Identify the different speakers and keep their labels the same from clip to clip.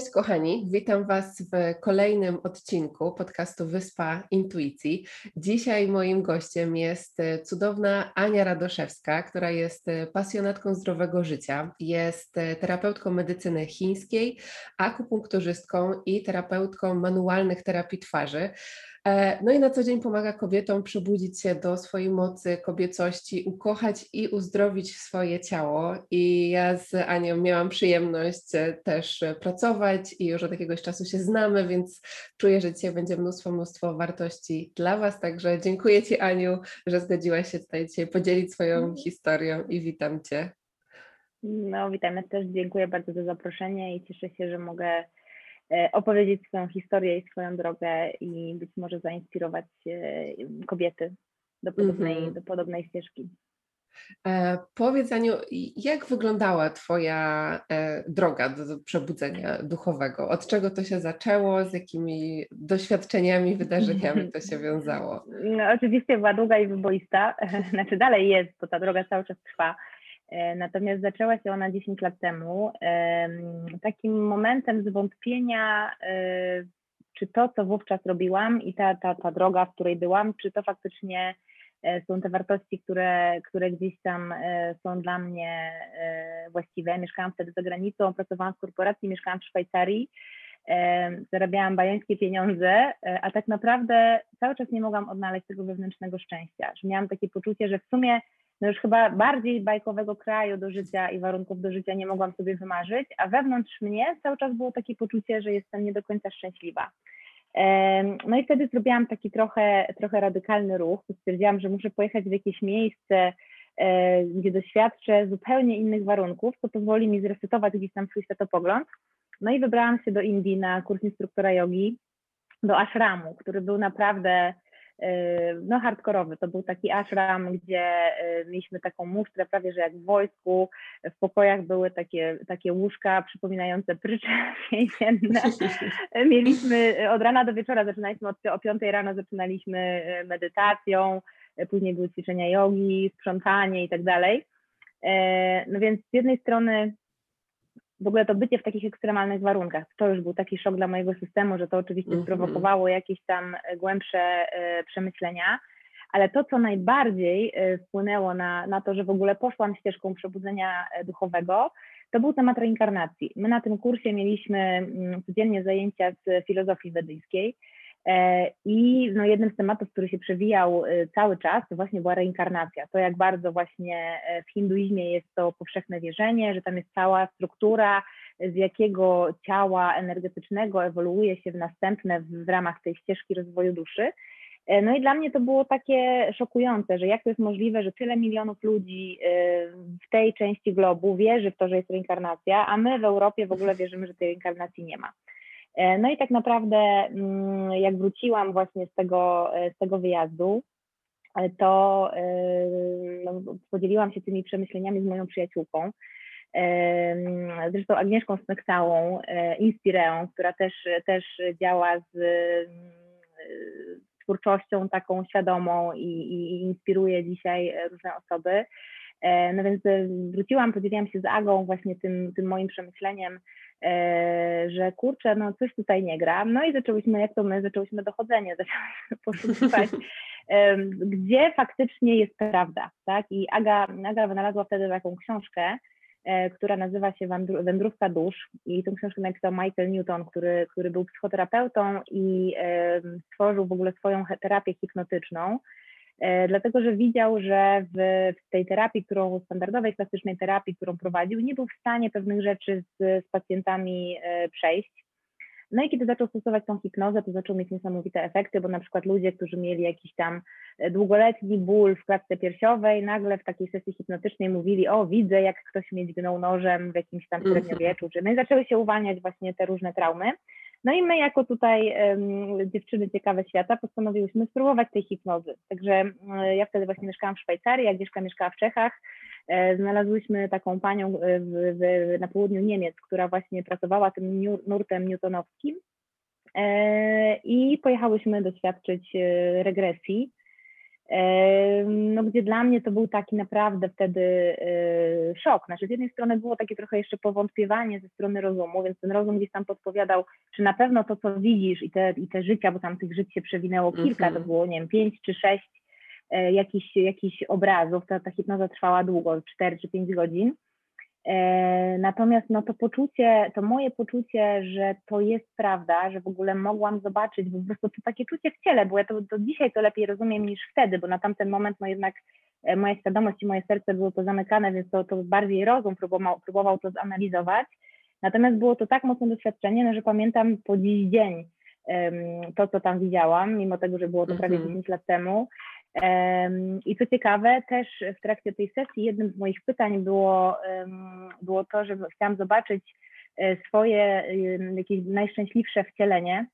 Speaker 1: Cześć kochani, witam Was w kolejnym odcinku podcastu Wyspa Intuicji. Dzisiaj moim gościem jest cudowna Ania Radoszewska, która jest pasjonatką zdrowego życia, jest terapeutką medycyny chińskiej, akupunkturzystką i terapeutką manualnych terapii twarzy. E, no i na co dzień pomaga kobietom przebudzić się do swojej mocy, kobiecości, ukochać i uzdrowić swoje ciało. I ja z Anią miałam przyjemność e, też pracować i już od jakiegoś czasu się znamy, więc czuję, że dzisiaj będzie mnóstwo, mnóstwo wartości dla Was. Także dziękuję Ci, Aniu, że zgodziłaś się tutaj dzisiaj podzielić swoją mhm. historią i witam Cię.
Speaker 2: No, witamy też. Dziękuję bardzo za zaproszenie i cieszę się, że mogę E, opowiedzieć swoją historię i swoją drogę i być może zainspirować kobiety do podobnej, mm -hmm. do podobnej ścieżki.
Speaker 1: E, powiedz Aniu, jak wyglądała Twoja e, droga do, do, przebudzenia duchowego? Od czego to się zaczęło? Z jakimi doświadczeniami, wydarzeniami to się wiązało?
Speaker 2: No, oczywiście była długa i wyboista, znaczy dalej jest, bo ta droga cały czas trwa. E, natomiast zaczęła się ona 10 lat temu takim momentem zwątpienia, e, czy to, co wówczas robiłam i ta, ta, ta droga, w której byłam, czy to faktycznie e, są te wartości, które, które gdzieś tam są dla mnie właściwe. Mieszkałam wtedy za granicą, pracowałam w korporacji, mieszkałam w Szwajcarii, zarabiałam bajańskie pieniądze, a tak naprawdę cały czas nie mogłam odnaleźć tego wewnętrznego szczęścia, że miałam takie poczucie, że w sumie no już chyba bardziej bajkowego kraju do życia i warunków do życia nie mogłam sobie wymarzyć, a wewnątrz mnie cały czas było takie poczucie, że jestem nie do końca szczęśliwa. No i wtedy zrobiłam taki trochę, trochę radykalny ruch. Stwierdziłam, że muszę pojechać w jakieś miejsce, e, gdzie doświadczę zupełnie innych warunków, co pozwoli mi zresetować gdzieś tam swój światopogląd. No i wybrałam się do Indii na kurs instruktora jogi, do ashramu, który był naprawdę no hardkorowy. To był taki ashram, gdzie mieliśmy taką musztrę prawie, że jak w wojsku. W pokojach były takie, takie łóżka przypominające prycze więzienne. Mieliśmy od rana do wieczora, zaczynaliśmy od, o 5 rano zaczynaliśmy medytacją, później były ćwiczenia jogi, sprzątanie i tak dalej. No więc z jednej strony w ogóle to bycie w takich ekstremalnych warunkach, to już był taki szok dla mojego systemu, że to oczywiście mm -hmm. sprowokowało jakieś tam e, głębsze e, przemyślenia, ale to, co najbardziej e, wpłynęło na, na to, że w ogóle poszłam ścieżką przebudzenia duchowego, to był temat reinkarnacji. My na tym kursie mieliśmy mm, codziennie zajęcia z filozofii wedyjskiej, I no, jednym z tematów, który się przewijał e, cały czas, to właśnie była reinkarnacja. To, jak bardzo właśnie e, w hinduizmie jest to powszechne wierzenie, że tam jest cała struktura, z jakiego ciała energetycznego ewoluuje się w następne w, w ramach tej ścieżki rozwoju duszy. No i dla mnie to było takie szokujące, że jak to jest możliwe, że tyle milionów ludzi w tej części globu wierzy w to, że jest reinkarnacja, a my w Europie w ogóle wierzymy, że tej reinkarnacji nie ma. E, no i tak naprawdę, mm, jak wróciłam właśnie z tego, e, z tego wyjazdu, e, to no, podzieliłam się tymi przemyśleniami z moją przyjaciółką, zresztą Agnieszką Smeksałą, Inspireą, która też, też działa z twórczością taką świadomą i, i inspiruje dzisiaj różne osoby. No więc wróciłam, podzieliłam się z Agą właśnie tym, tym moim przemyśleniem, że kurczę, no coś tutaj nie gra. No i zaczęłyśmy, jak to my, zaczęłyśmy dochodzenie, zaczęłyśmy poszukiwać, gdzie faktycznie jest prawda, tak? I Aga, Aga wynalazła wtedy taką książkę, e, która nazywa się Wędrówka dusz i tę książkę napisał Michael Newton, który, który był psychoterapeutą i stworzył w ogóle swoją terapię hipnotyczną, E, dlatego że widział, że w, w, tej terapii, którą standardowej, klasycznej terapii, którą prowadził, nie był w stanie pewnych rzeczy z, z pacjentami e, przejść. No i kiedy zaczął stosować tą hipnozę, to zaczął mieć niesamowite efekty, bo na przykład ludzie, którzy mieli jakiś tam e, długoletni ból w klatce piersiowej, nagle w takiej sesji hipnotycznej mówili, o widzę jak ktoś mnie dźgnął nożem w jakimś tam
Speaker 1: Mhm.
Speaker 2: średniowieczu, czy no i zaczęły się uwalniać właśnie te różne traumy. No i my jako tutaj dziewczyny ciekawe świata postanowiłyśmy spróbować tej hipnozy. Także um, ja wtedy właśnie mieszkałam w Szwajcarii, Agnieszka mieszkała w Czechach. E, znalazłyśmy taką panią w, w, na południu Niemiec, która właśnie pracowała tym nurtem newtonowskim e, i pojechałyśmy doświadczyć e, regresji no gdzie dla mnie to był taki naprawdę wtedy e, szok. Znaczy z jednej strony było takie trochę jeszcze powątpiewanie ze strony rozumu, więc ten rozum gdzieś tam podpowiadał, czy na pewno to, co widzisz i te, i te życia, bo tam tych żyć się przewinęło kilka, mm -hmm. to było, nie wiem, pięć czy sześć e, jakichś, jakichś obrazów, ta, ta hipnoza trwała długo, cztery czy pięć godzin, natomiast no to poczucie, to moje poczucie, że to jest prawda, że w ogóle mogłam zobaczyć, bo po prostu to takie czucie w ciele, bo ja to, to dzisiaj to lepiej rozumiem niż wtedy, bo na tamten moment no jednak e, moja świadomość i moje serce były pozamykane, więc to, to bardziej rozum próbował, próbował to zanalizować. Natomiast było to tak mocne doświadczenie, no, że pamiętam po dziś dzień um, to, co tam widziałam, mimo tego, że było to prawie 10 mhm. lat temu. I co ciekawe, też w trakcie tej sesji jednym z moich pytań było, było to, że chciałam zobaczyć e, swoje jakieś najszczęśliwsze wcielenie,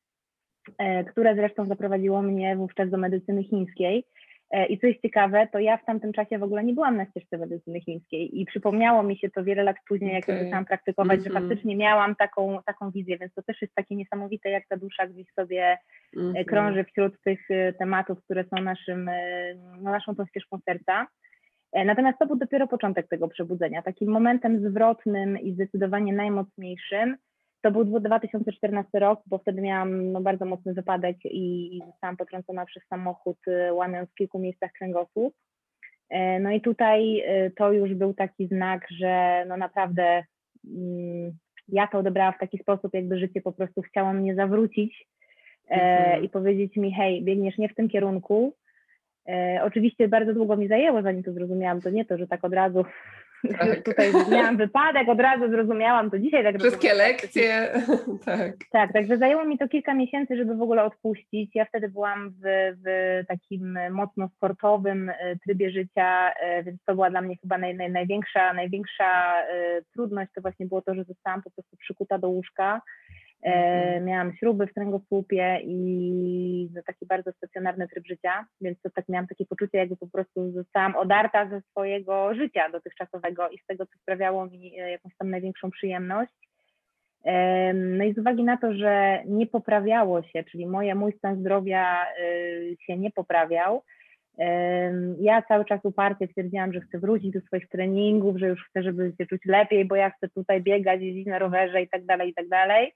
Speaker 2: e, które zresztą zaprowadziło mnie wówczas do medycyny chińskiej. E, I co jest ciekawe, to ja w tamtym czasie w ogóle nie byłam na ścieżce medycyny chińskiej i przypomniało mi się to wiele lat później, jak okay. zaczęłam praktykować, mm -hmm. że mhm. faktycznie miałam taką, taką wizję, więc to też jest takie niesamowite, jak ta dusza gdzieś sobie mm -hmm. krąży wśród tych e, tematów, które są naszym, no, naszą tą ścieżką serca. Natomiast to był dopiero początek tego przebudzenia. Takim momentem zwrotnym i zdecydowanie najmocniejszym to był 2014 rok, bo wtedy miałam no, bardzo mocny wypadek i, zostałam potrącona przez samochód, y, łamiąc w kilku miejscach kręgosłup. E, no i tutaj y, to już był taki znak, że no naprawdę mm, ja to odebrałam w taki sposób, jakby życie po prostu chciało mnie zawrócić e, mhm. i powiedzieć mi, hej, biegniesz nie w tym kierunku. E, oczywiście bardzo długo mi zajęło, zanim to zrozumiałam. To nie to, że tak od razu tak. tutaj miałam wypadek, od razu zrozumiałam to dzisiaj. Tak
Speaker 1: Wszystkie lekcje, tak.
Speaker 2: Tak, także zajęło mi to kilka miesięcy, żeby w ogóle odpuścić. Ja wtedy byłam w, w takim mocno sportowym e, trybie życia, e, więc to była dla mnie chyba naj, naj, największa, największa e, trudność, to właśnie było to, że zostałam po prostu przykuta do łóżka. Miałam śruby w kręgosłupie i no, taki bardzo stacjonarny tryb życia, więc to tak miałam takie poczucie, jakby po prostu zostałam odarta ze swojego życia dotychczasowego i z tego, co sprawiało mi e, jakąś tam największą przyjemność. No i z uwagi na to, że nie poprawiało się, czyli moje, mój stan zdrowia e, się nie poprawiał, ja cały czas uparcie twierdziłam, że chcę wrócić do swoich treningów, że już chcę, żeby się czuć lepiej, bo ja chcę tutaj biegać, jeździć na rowerze i tak dalej, i tak dalej.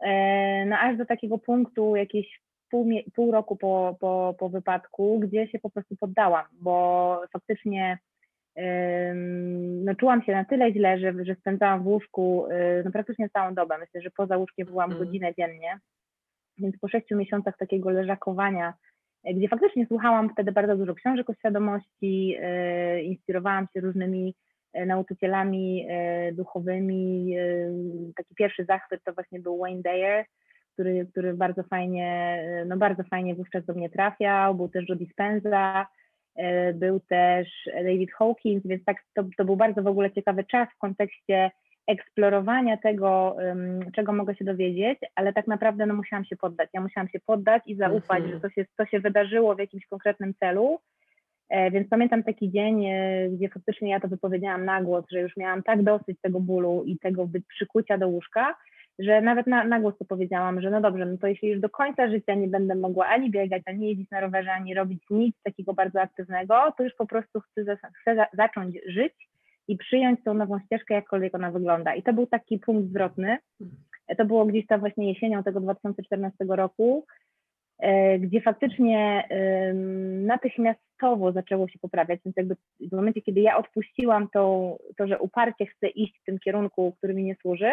Speaker 2: E, no aż do takiego punktu jakieś pół, pół roku po, po, po wypadku, gdzie się po prostu poddałam, bo faktycznie no, czułam się na tyle źle, że, że spędzałam w łóżku e, no, praktycznie całą dobę. Myślę, że poza łóżkiem byłam mm. godzinę dziennie. Więc po sześciu miesiącach takiego leżakowania, e, gdzie faktycznie słuchałam wtedy bardzo dużo książek o świadomości, inspirowałam się różnymi nauczycielami e, duchowymi. E, taki pierwszy zachwyt to właśnie był Wayne Dyer, który, który bardzo fajnie, no bardzo fajnie wówczas do mnie trafiał, był też Joe Dispenza, był też David Hawkins, więc tak to, to był bardzo w ogóle ciekawy czas w kontekście eksplorowania tego, czego mogę się dowiedzieć, ale tak naprawdę no, musiałam się poddać. Ja musiałam się poddać i zaufać, mm -hmm. że to się, to się wydarzyło w jakimś konkretnym celu E, więc pamiętam taki dzień, e, gdzie faktycznie ja to wypowiedziałam na głos, że już miałam tak dosyć tego bólu i tego przykucia do łóżka, że nawet na, na głos to powiedziałam, że no dobrze, no to jeśli już do końca życia nie będę mogła ani biegać, ani jeździć na rowerze, ani robić nic takiego bardzo aktywnego, to już po prostu chcę, chcę za, zacząć żyć i przyjąć tą nową ścieżkę, jakkolwiek ona wygląda. I to był taki punkt zwrotny. To było gdzieś tam właśnie jesienią tego 2014 roku, E, gdzie faktycznie natychmiastowo zaczęło się poprawiać, więc jakby w momencie, kiedy ja odpuściłam to, to, że uparcie chcę iść w tym kierunku, który mi nie służy,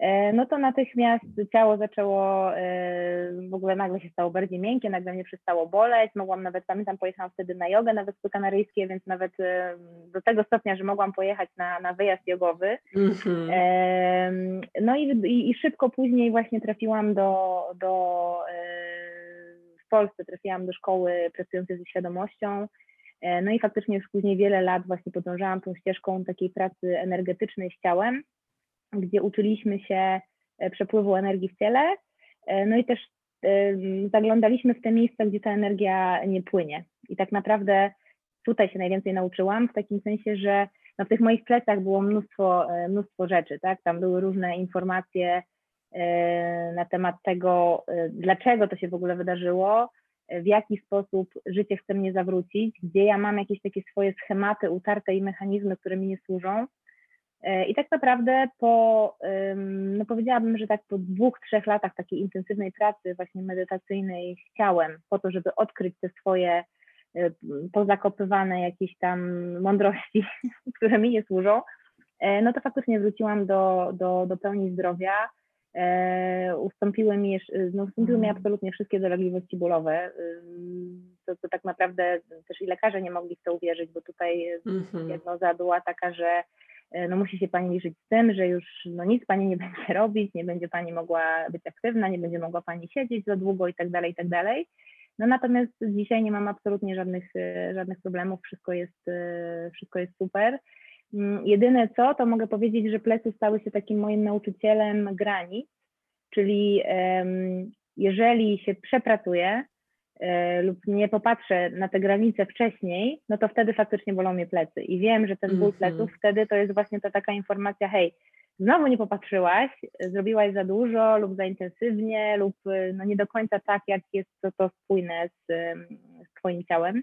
Speaker 2: E, no to natychmiast ciało zaczęło, e, w ogóle nagle się stało bardziej miękkie, nagle mnie przestało boleć, mogłam nawet, pamiętam, pojechałam wtedy na jogę na Wyspy Kanaryjskie, więc nawet e, do tego stopnia, że mogłam pojechać na, na wyjazd jogowy. Mm-hmm. No i, i, i, szybko później właśnie trafiłam do, do Polsce, trafiłam do szkoły pracującej ze świadomością, no i faktycznie już później wiele lat właśnie podążałam tą ścieżką takiej pracy energetycznej z ciałem, gdzie uczyliśmy się e, przepływu energii w ciele, e, no i też e, zaglądaliśmy w te miejsca, gdzie ta energia nie płynie. I tak naprawdę tutaj się najwięcej nauczyłam, w takim sensie, że no w tych moich plecach było mnóstwo, mnóstwo rzeczy, tak? Tam były różne informacje na temat tego, dlaczego to się w ogóle wydarzyło, w jaki sposób życie chce mnie zawrócić, gdzie ja mam jakieś takie swoje schematy utarte i mechanizmy, które mi nie służą. E, I tak naprawdę po, no powiedziałabym, że tak po dwóch, trzech latach takiej intensywnej pracy właśnie medytacyjnej z ciałem, po to, żeby odkryć te swoje e, pozakopywane jakieś tam mądrości, które mi nie służą, e, no to faktycznie wróciłam do, do, do pełni zdrowia. Ustąpiły mi, no, ustąpiły mi mhm. absolutnie wszystkie dolegliwości bólowe. To, to tak naprawdę też i lekarze nie mogli w to uwierzyć, bo tutaj mhm. diagnoza była taka, że E, no musi się Pani liczyć z tym, że już no nic Pani nie będzie robić, nie będzie Pani mogła być aktywna, nie będzie mogła Pani siedzieć za długo i tak dalej, i tak dalej. No natomiast dzisiaj nie mam absolutnie żadnych, e, żadnych problemów, wszystko jest, e, wszystko jest super. Mm, jedyne co, to mogę powiedzieć, że plecy stały się takim moim nauczycielem granic, czyli jeżeli się przepracuje, E, lub nie popatrzę na te granice wcześniej, no to wtedy faktycznie bolą mnie plecy. I wiem, że ten ból -hmm. pleców wtedy to jest właśnie ta taka informacja, hej, znowu nie popatrzyłaś, zrobiłaś za dużo lub za intensywnie lub no nie do końca tak, jak jest to, to spójne z, z Twoim ciałem.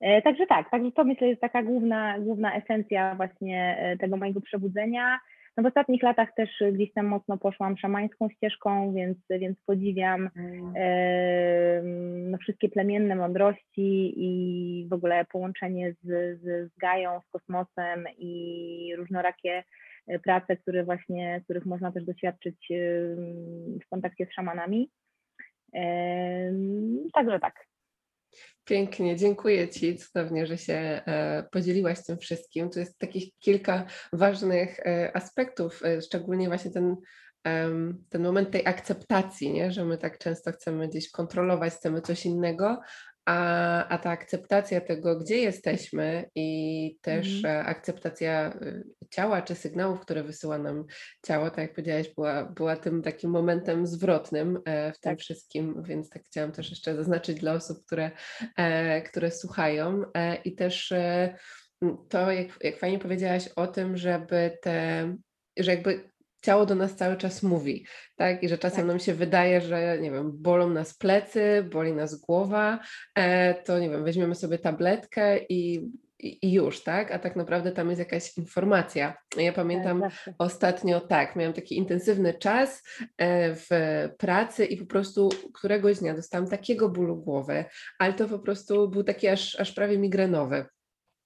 Speaker 2: E, także tak, także to myślę jest taka główna, główna esencja właśnie e, tego mojego przebudzenia. No w ostatnich latach też gdzieś tam mocno poszłam szamańską ścieżką, więc, więc podziwiam mm. e, no, wszystkie plemienne mądrości i w ogóle połączenie z, z, z Gają, z kosmosem i różnorakie e, prace, które właśnie, których można też doświadczyć w kontakcie z szamanami. E, także tak.
Speaker 1: Pięknie, dziękuję Ci cudownie, że się e, podzieliłaś tym wszystkim. Tu jest takich kilka ważnych e, aspektów, e, szczególnie właśnie ten, ten moment tej akceptacji, nie? że my tak często chcemy gdzieś kontrolować, chcemy coś innego, a, a ta akceptacja tego, gdzie jesteśmy i też mm. akceptacja y, ciała czy sygnałów, które wysyła nam ciało, tak jak powiedziałaś, była, była tym takim momentem zwrotnym e, w tym tak. wszystkim, więc tak chciałam też jeszcze zaznaczyć dla osób, które, e, które słuchają i też to, jak, jak fajnie powiedziałaś o tym, żeby te, że jakby ciało do nas cały czas mówi, tak? I że czasem tak. nam się wydaje, że nie wiem, bolą nas plecy, boli nas głowa, e, to nie wiem, weźmiemy sobie tabletkę i i już, tak? A tak naprawdę tam jest jakaś informacja. Ja pamiętam tak, ostatnio tak, miałam taki intensywny czas e, w pracy i po prostu któregoś dnia dostałam takiego bólu głowy, ale to po prostu był taki aż, aż prawie migrenowy.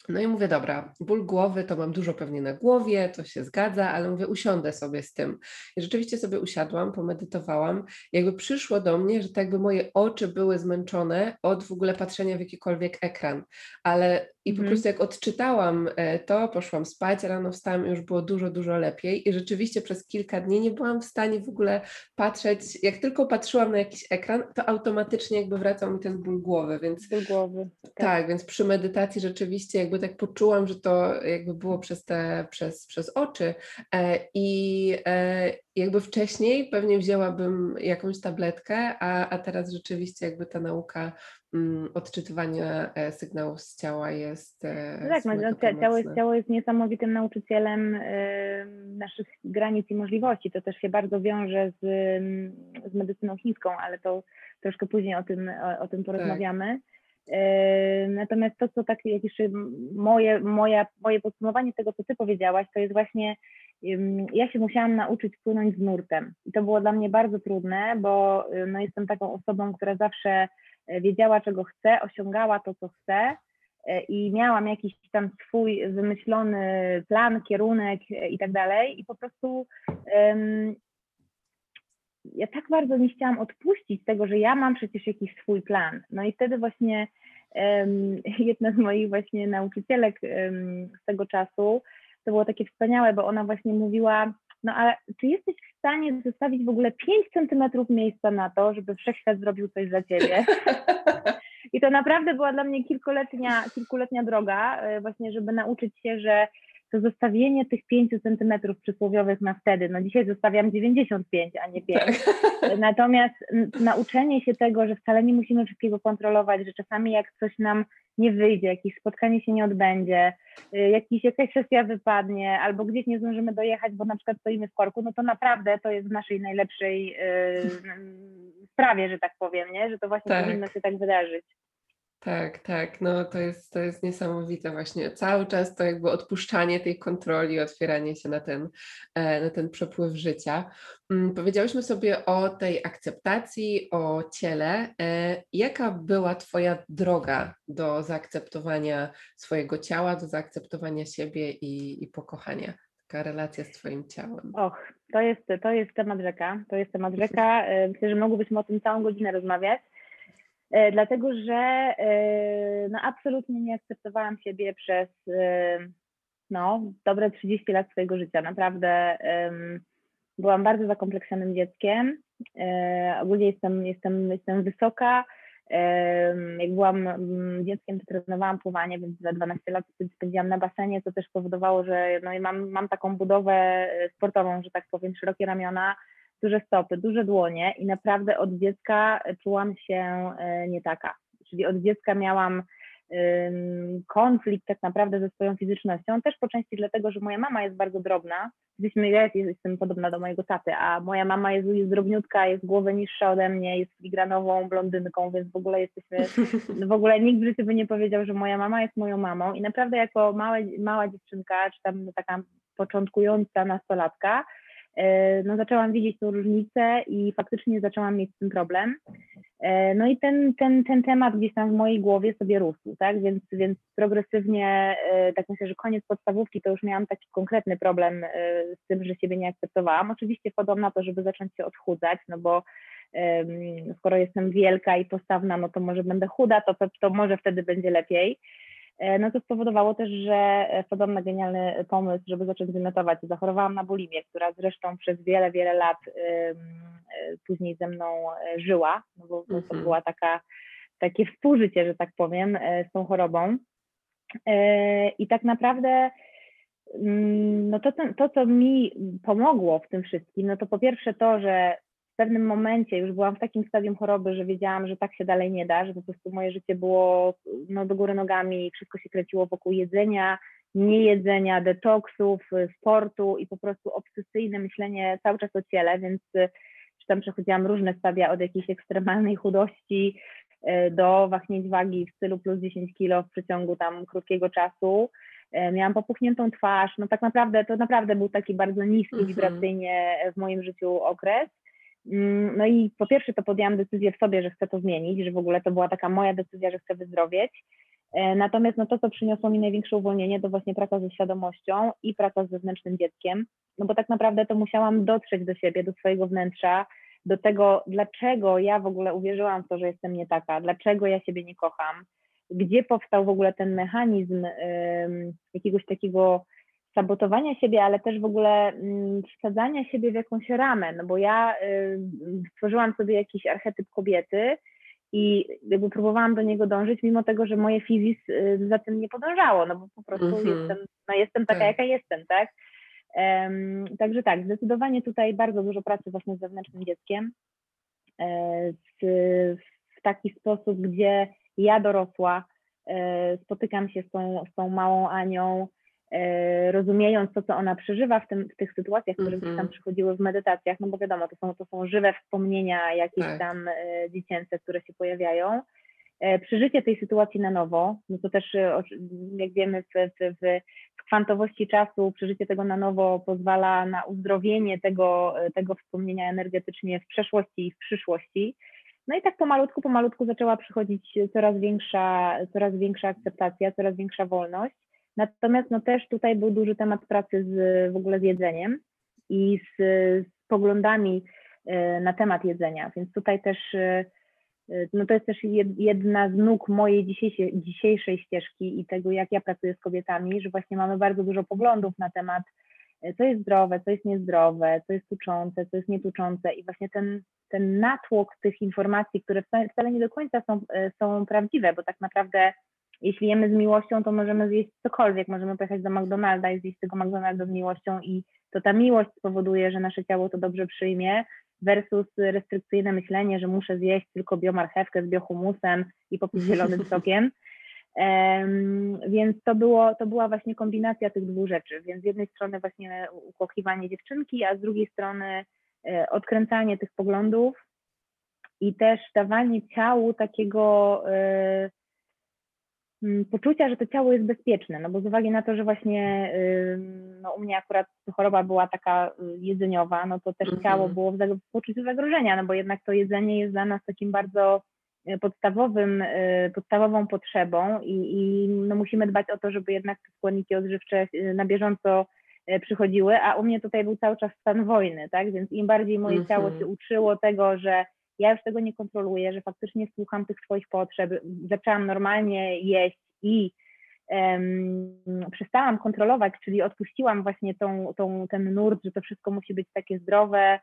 Speaker 1: No i mówię, dobra, ból głowy to mam dużo pewnie na głowie, to się zgadza, ale mówię, usiądę sobie z tym. I rzeczywiście sobie usiadłam, pomedytowałam. Jakby przyszło do mnie, że tak jakby moje oczy były zmęczone od w ogóle patrzenia w jakikolwiek ekran. Ale i po mm. prostu jak odczytałam e, to, poszłam spać, rano wstałam i już było dużo, dużo lepiej. I rzeczywiście przez kilka dni nie byłam w stanie w ogóle patrzeć. Jak tylko patrzyłam na jakiś ekran, to automatycznie jakby wracał mi ten ból głowy. Więc,
Speaker 2: ból głowy.
Speaker 1: Tak. tak, więc przy medytacji rzeczywiście jakby tak poczułam, że to jakby było przez te, przez, przez oczy. E, I e, jakby wcześniej pewnie wzięłabym jakąś tabletkę, a, a teraz rzeczywiście jakby ta nauka odczytywania e, sygnałów z ciała jest.
Speaker 2: E, no tak, no, ciało, jest, ciało jest niesamowitym nauczycielem naszych granic i możliwości. To też się bardzo wiąże z, z medycyną chińską, ale to troszkę później o tym, o, o tym porozmawiamy. Tak. Natomiast to, co tak jeszcze moje, moja, moje podsumowanie tego, co ty powiedziałaś, to jest właśnie ja się musiałam nauczyć płynąć z nurtem. I to było dla mnie bardzo trudne, bo no, jestem taką osobą, która zawsze wiedziała, czego chce, osiągała to, co chce. i miałam jakiś tam swój wymyślony plan, kierunek i tak dalej i po prostu um, ja tak bardzo nie chciałam odpuścić tego, że ja mam przecież jakiś swój plan. No i wtedy właśnie um, jedna z moich właśnie nauczycielek um, z tego czasu, to było takie wspaniałe, bo ona właśnie mówiła, no ale czy jesteś w stanie zostawić w ogóle 5 centymetrów miejsca na to, żeby wszechświat zrobił coś za ciebie? I to naprawdę była dla mnie kilkuletnia, kilkuletnia droga, e, właśnie, żeby nauczyć się, że to zostawienie tych 5 centymetrów przysłowiowych na wtedy, no dzisiaj zostawiam 95, a nie 5. Tak. Natomiast nauczenie się tego, że wcale nie musimy wszystkiego kontrolować, że czasami jak coś nam nie wyjdzie, jakieś spotkanie się nie odbędzie, y, jakiś, jakaś sesja wypadnie, albo gdzieś nie zdążymy dojechać, bo na przykład stoimy w korku, no to naprawdę to jest w naszej najlepszej yy, sprawie, że tak powiem, nie? że to właśnie tak. powinno się tak wydarzyć.
Speaker 1: Tak, tak, no to jest, to jest niesamowite właśnie. Cały czas to jakby odpuszczanie tej kontroli, otwieranie się na ten, e, na ten przepływ życia. Mm, powiedziałyśmy sobie o tej akceptacji, o ciele. E, jaka była Twoja droga do zaakceptowania swojego ciała, do zaakceptowania siebie i, i pokochania? Taka relacja z Twoim ciałem.
Speaker 2: Och, to jest, to jest temat rzeka. To jest temat rzeka. E, myślę, że mogłybyśmy o tym całą godzinę rozmawiać. E, dlatego że e, no, absolutnie nie akceptowałam siebie przez e, no, dobre 30 lat swojego życia. Naprawdę byłam bardzo zakompleksionym dzieckiem. Ogólnie jestem, jestem, jestem wysoka. Jak byłam dzieckiem, to trenowałam pływanie, więc za 12 lat spędziłam na basenie, co też powodowało, że no, mam, mam taką budowę sportową, że tak powiem, szerokie ramiona, duże stopy, duże dłonie i naprawdę od dziecka czułam się e, nie taka. Czyli od dziecka miałam konflikt tak naprawdę ze swoją fizycznością, też po części dlatego, że moja mama jest bardzo drobna. Jesteśmy, ja jestem podobna do mojego taty, a moja mama jest, jest drobniutka, jest głowę niższa ode mnie, jest figranową blondynką, więc w ogóle jesteśmy, w ogóle nikt w życiu by nie powiedział, że moja mama jest moją mamą i naprawdę jako małe, mała dziewczynka, czy tam taka początkująca nastolatka, E, no zaczęłam widzieć tą różnicę i faktycznie zaczęłam mieć z tym problem. E, no i ten, ten, ten temat gdzieś tam w mojej głowie sobie rósł, tak? Więc, więc progresywnie, e, tak myślę, że koniec podstawówki to już miałam taki konkretny problem z tym, że siebie nie akceptowałam. Oczywiście wpadłam na to, żeby zacząć się odchudzać, no bo skoro jestem wielka i postawna, no to może będę chuda, to, to może wtedy będzie lepiej. E, no to spowodowało też, że wpadłam na genialny pomysł, żeby zacząć wymiotować. Zachorowałam na bulimię, która zresztą przez wiele, wiele lat e, później ze mną e, żyła, no bo to mhm. była taka, takie współżycie, że tak powiem, z tą chorobą. I tak naprawdę mm, no to, to, co mi pomogło w tym wszystkim, no to po pierwsze to, że w pewnym momencie już byłam w takim stadium choroby, że wiedziałam, że tak się dalej nie da, że po prostu moje życie było no, do góry nogami, wszystko się kręciło wokół jedzenia, niejedzenia, detoksów, sportu i po prostu obsesyjne myślenie cały czas o ciele, więc y, czy tam przechodziłam różne stadia od jakiejś ekstremalnej chudości y, do wahnięć wagi w stylu plus 10 kilo w przeciągu tam krótkiego czasu. Y, miałam popuchniętą twarz, no tak naprawdę to naprawdę był taki bardzo niski mhm. wibracyjnie w moim życiu okres. Mm, no i po pierwsze to podjęłam decyzję w sobie, że chcę to zmienić, że w ogóle to była taka moja decyzja, że chcę wyzdrowieć. E, natomiast no to, co przyniosło mi największe uwolnienie, to właśnie praca ze świadomością i praca z zewnętrznym dzieckiem, no bo tak naprawdę to musiałam dotrzeć do siebie, do swojego wnętrza, do tego, dlaczego ja w ogóle uwierzyłam w to, że jestem nie taka, dlaczego ja siebie nie kocham, gdzie powstał w ogóle ten mechanizm jakiegoś takiego sabotowania siebie, ale też w ogóle mm, wsadzania siebie w jakąś ramę, no bo ja y, stworzyłam sobie jakiś archetyp kobiety i jakby próbowałam do niego dążyć, mimo tego, że moje fizis y, za tym nie podążało, no bo po prostu mm -hmm. jestem, no jestem taka, tak. jaka jestem, tak? Um, także tak, zdecydowanie tutaj bardzo dużo pracy właśnie z zewnętrznym dzieckiem, e, z, w taki sposób, gdzie ja dorosła e, spotykam się z tą, z tą małą Anią, E, rozumiejąc to, co ona przeżywa w, tym, w tych sytuacjach, które mm -hmm. tam mhm. przychodziły w medytacjach, no bo wiadomo, to są, to są żywe wspomnienia jakieś tak. tam e, dziecięce, które się pojawiają. E, przeżycie tej sytuacji na nowo, no to też jak wiemy w, w, w kwantowości czasu, przeżycie tego na nowo pozwala na uzdrowienie tego, tego wspomnienia energetycznie w przeszłości i w przyszłości. No i tak pomalutku, pomalutku zaczęła przychodzić coraz większa, coraz większa akceptacja, coraz większa wolność. Natomiast no też tutaj był duży temat pracy z, w ogóle z jedzeniem i z, z poglądami e, na temat jedzenia, więc tutaj też e, no to jest też jedna z nóg mojej dzisiejszej, dzisiejszej ścieżki i tego, jak ja pracuję z kobietami, że właśnie mamy bardzo dużo poglądów na temat, e, co jest zdrowe, co jest niezdrowe, co jest tuczące, co jest nietuczące. I właśnie ten, ten natłok tych informacji, które wcale nie do końca są, są prawdziwe, bo tak naprawdę jeśli jemy z miłością, to możemy zjeść cokolwiek, możemy pojechać do McDonalda i zjeść tego McDonalda z miłością i to ta miłość spowoduje, że nasze ciało to dobrze przyjmie, versus restrykcyjne myślenie, że muszę zjeść tylko biomarchewkę z biohumusem i popić zielonym sokiem. Um, więc to, było, to była właśnie kombinacja tych dwóch rzeczy. Więc z jednej strony właśnie ukochiwanie dziewczynki, a z drugiej strony e, odkręcanie tych poglądów i też dawanie ciału takiego e, poczucia, że to ciało jest bezpieczne, no bo z uwagi na to, że właśnie no u mnie akurat choroba była taka y, jedzeniowa, no to też mm -hmm. ciało było w, poczuciu zagrożenia, no bo jednak to jedzenie jest dla nas takim bardzo y, podstawowym, y, podstawową potrzebą i, i no musimy dbać o to, żeby jednak te składniki odżywcze na bieżąco przychodziły, a u mnie tutaj był cały czas stan wojny, tak, więc im bardziej moje mm -hmm. ciało się uczyło tego, że ja już tego nie kontroluję, że faktycznie słucham tych swoich potrzeb, zaczęłam normalnie jeść i um, przestałam kontrolować, czyli odpuściłam właśnie tą, tą, ten nurt, że to wszystko musi być takie zdrowe,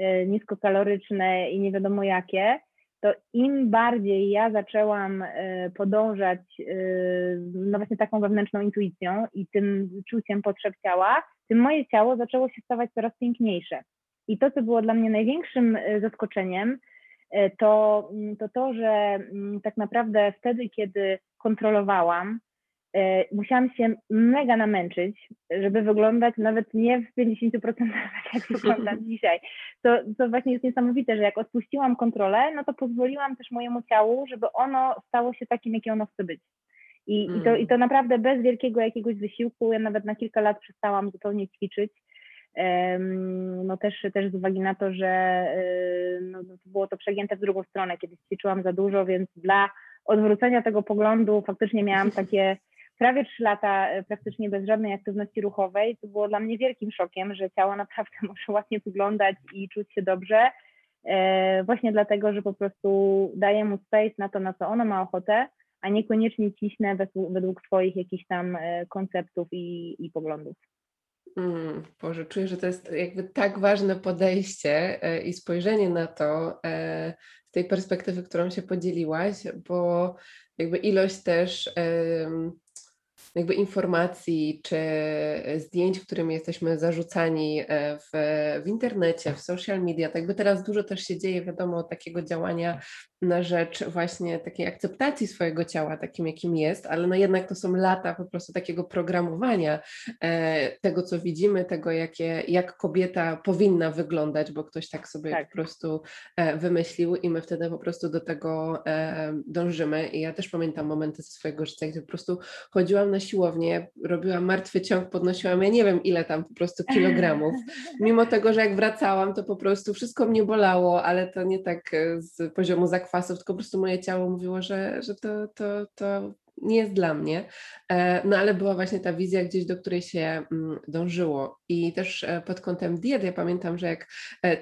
Speaker 2: y, niskokaloryczne i nie wiadomo jakie, to im bardziej ja zaczęłam y, podążać y, no właśnie taką wewnętrzną intuicją i tym czuciem potrzeb ciała, tym moje ciało zaczęło się stawać coraz piękniejsze. I to, co było dla mnie największym zaskoczeniem, E, to, mm, to to, że mm, tak naprawdę wtedy, kiedy kontrolowałam, e, musiałam się mega namęczyć, żeby wyglądać nawet nie w 50% tak, jak wyglądam dzisiaj. To, to właśnie jest niesamowite, że jak odpuściłam kontrolę, no to pozwoliłam też mojemu ciału, żeby ono stało się takim, jakie ono chce być. I, mm. i, to, I to naprawdę bez wielkiego jakiegoś wysiłku. Ja nawet na kilka lat przestałam zupełnie ćwiczyć no też, też z uwagi na to, że y, no, no było to przegięte w drugą stronę, kiedy ćwiczyłam za dużo, więc dla odwrócenia tego poglądu faktycznie miałam takie prawie trzy lata e, praktycznie bez żadnej aktywności ruchowej, co było dla mnie wielkim szokiem, że ciało naprawdę może ładnie wyglądać i czuć się dobrze, e, właśnie dlatego, że po prostu daję mu space na to, na co ono ma ochotę, a niekoniecznie ciśnę według, według swoich jakichś tam e, konceptów i, i poglądów.
Speaker 1: Mm, Boże, czuję, że to jest jakby tak ważne podejście e, i spojrzenie na to e, z tej perspektywy, którą się podzieliłaś, bo jakby ilość też jakby informacji czy zdjęć, którymi jesteśmy zarzucani e, w, w internecie, w social media. Tak by teraz dużo też się dzieje, wiadomo, takiego działania na rzecz właśnie takiej akceptacji swojego ciała takim, jakim jest, ale no jednak to są lata po prostu takiego programowania e, tego, co widzimy, tego, jakie, jak kobieta powinna wyglądać, bo ktoś tak sobie tak. po prostu e, wymyślił i my wtedy po prostu do tego e, dążymy. I ja też pamiętam momenty ze swojego życia, gdzie po prostu chodziłam na siłownię, robiłam martwy ciąg, podnosiłam, ja nie wiem ile tam po prostu kilogramów, mimo tego, że jak wracałam, to po prostu wszystko mnie bolało, ale to nie tak e, z poziomu zakwasów, tylko po prostu moje ciało mówiło, że, że to, to, to nie jest dla mnie. E, no ale była właśnie ta wizja gdzieś, do której się mm, dążyło. I też e, pod kątem diet, ja pamiętam, że jak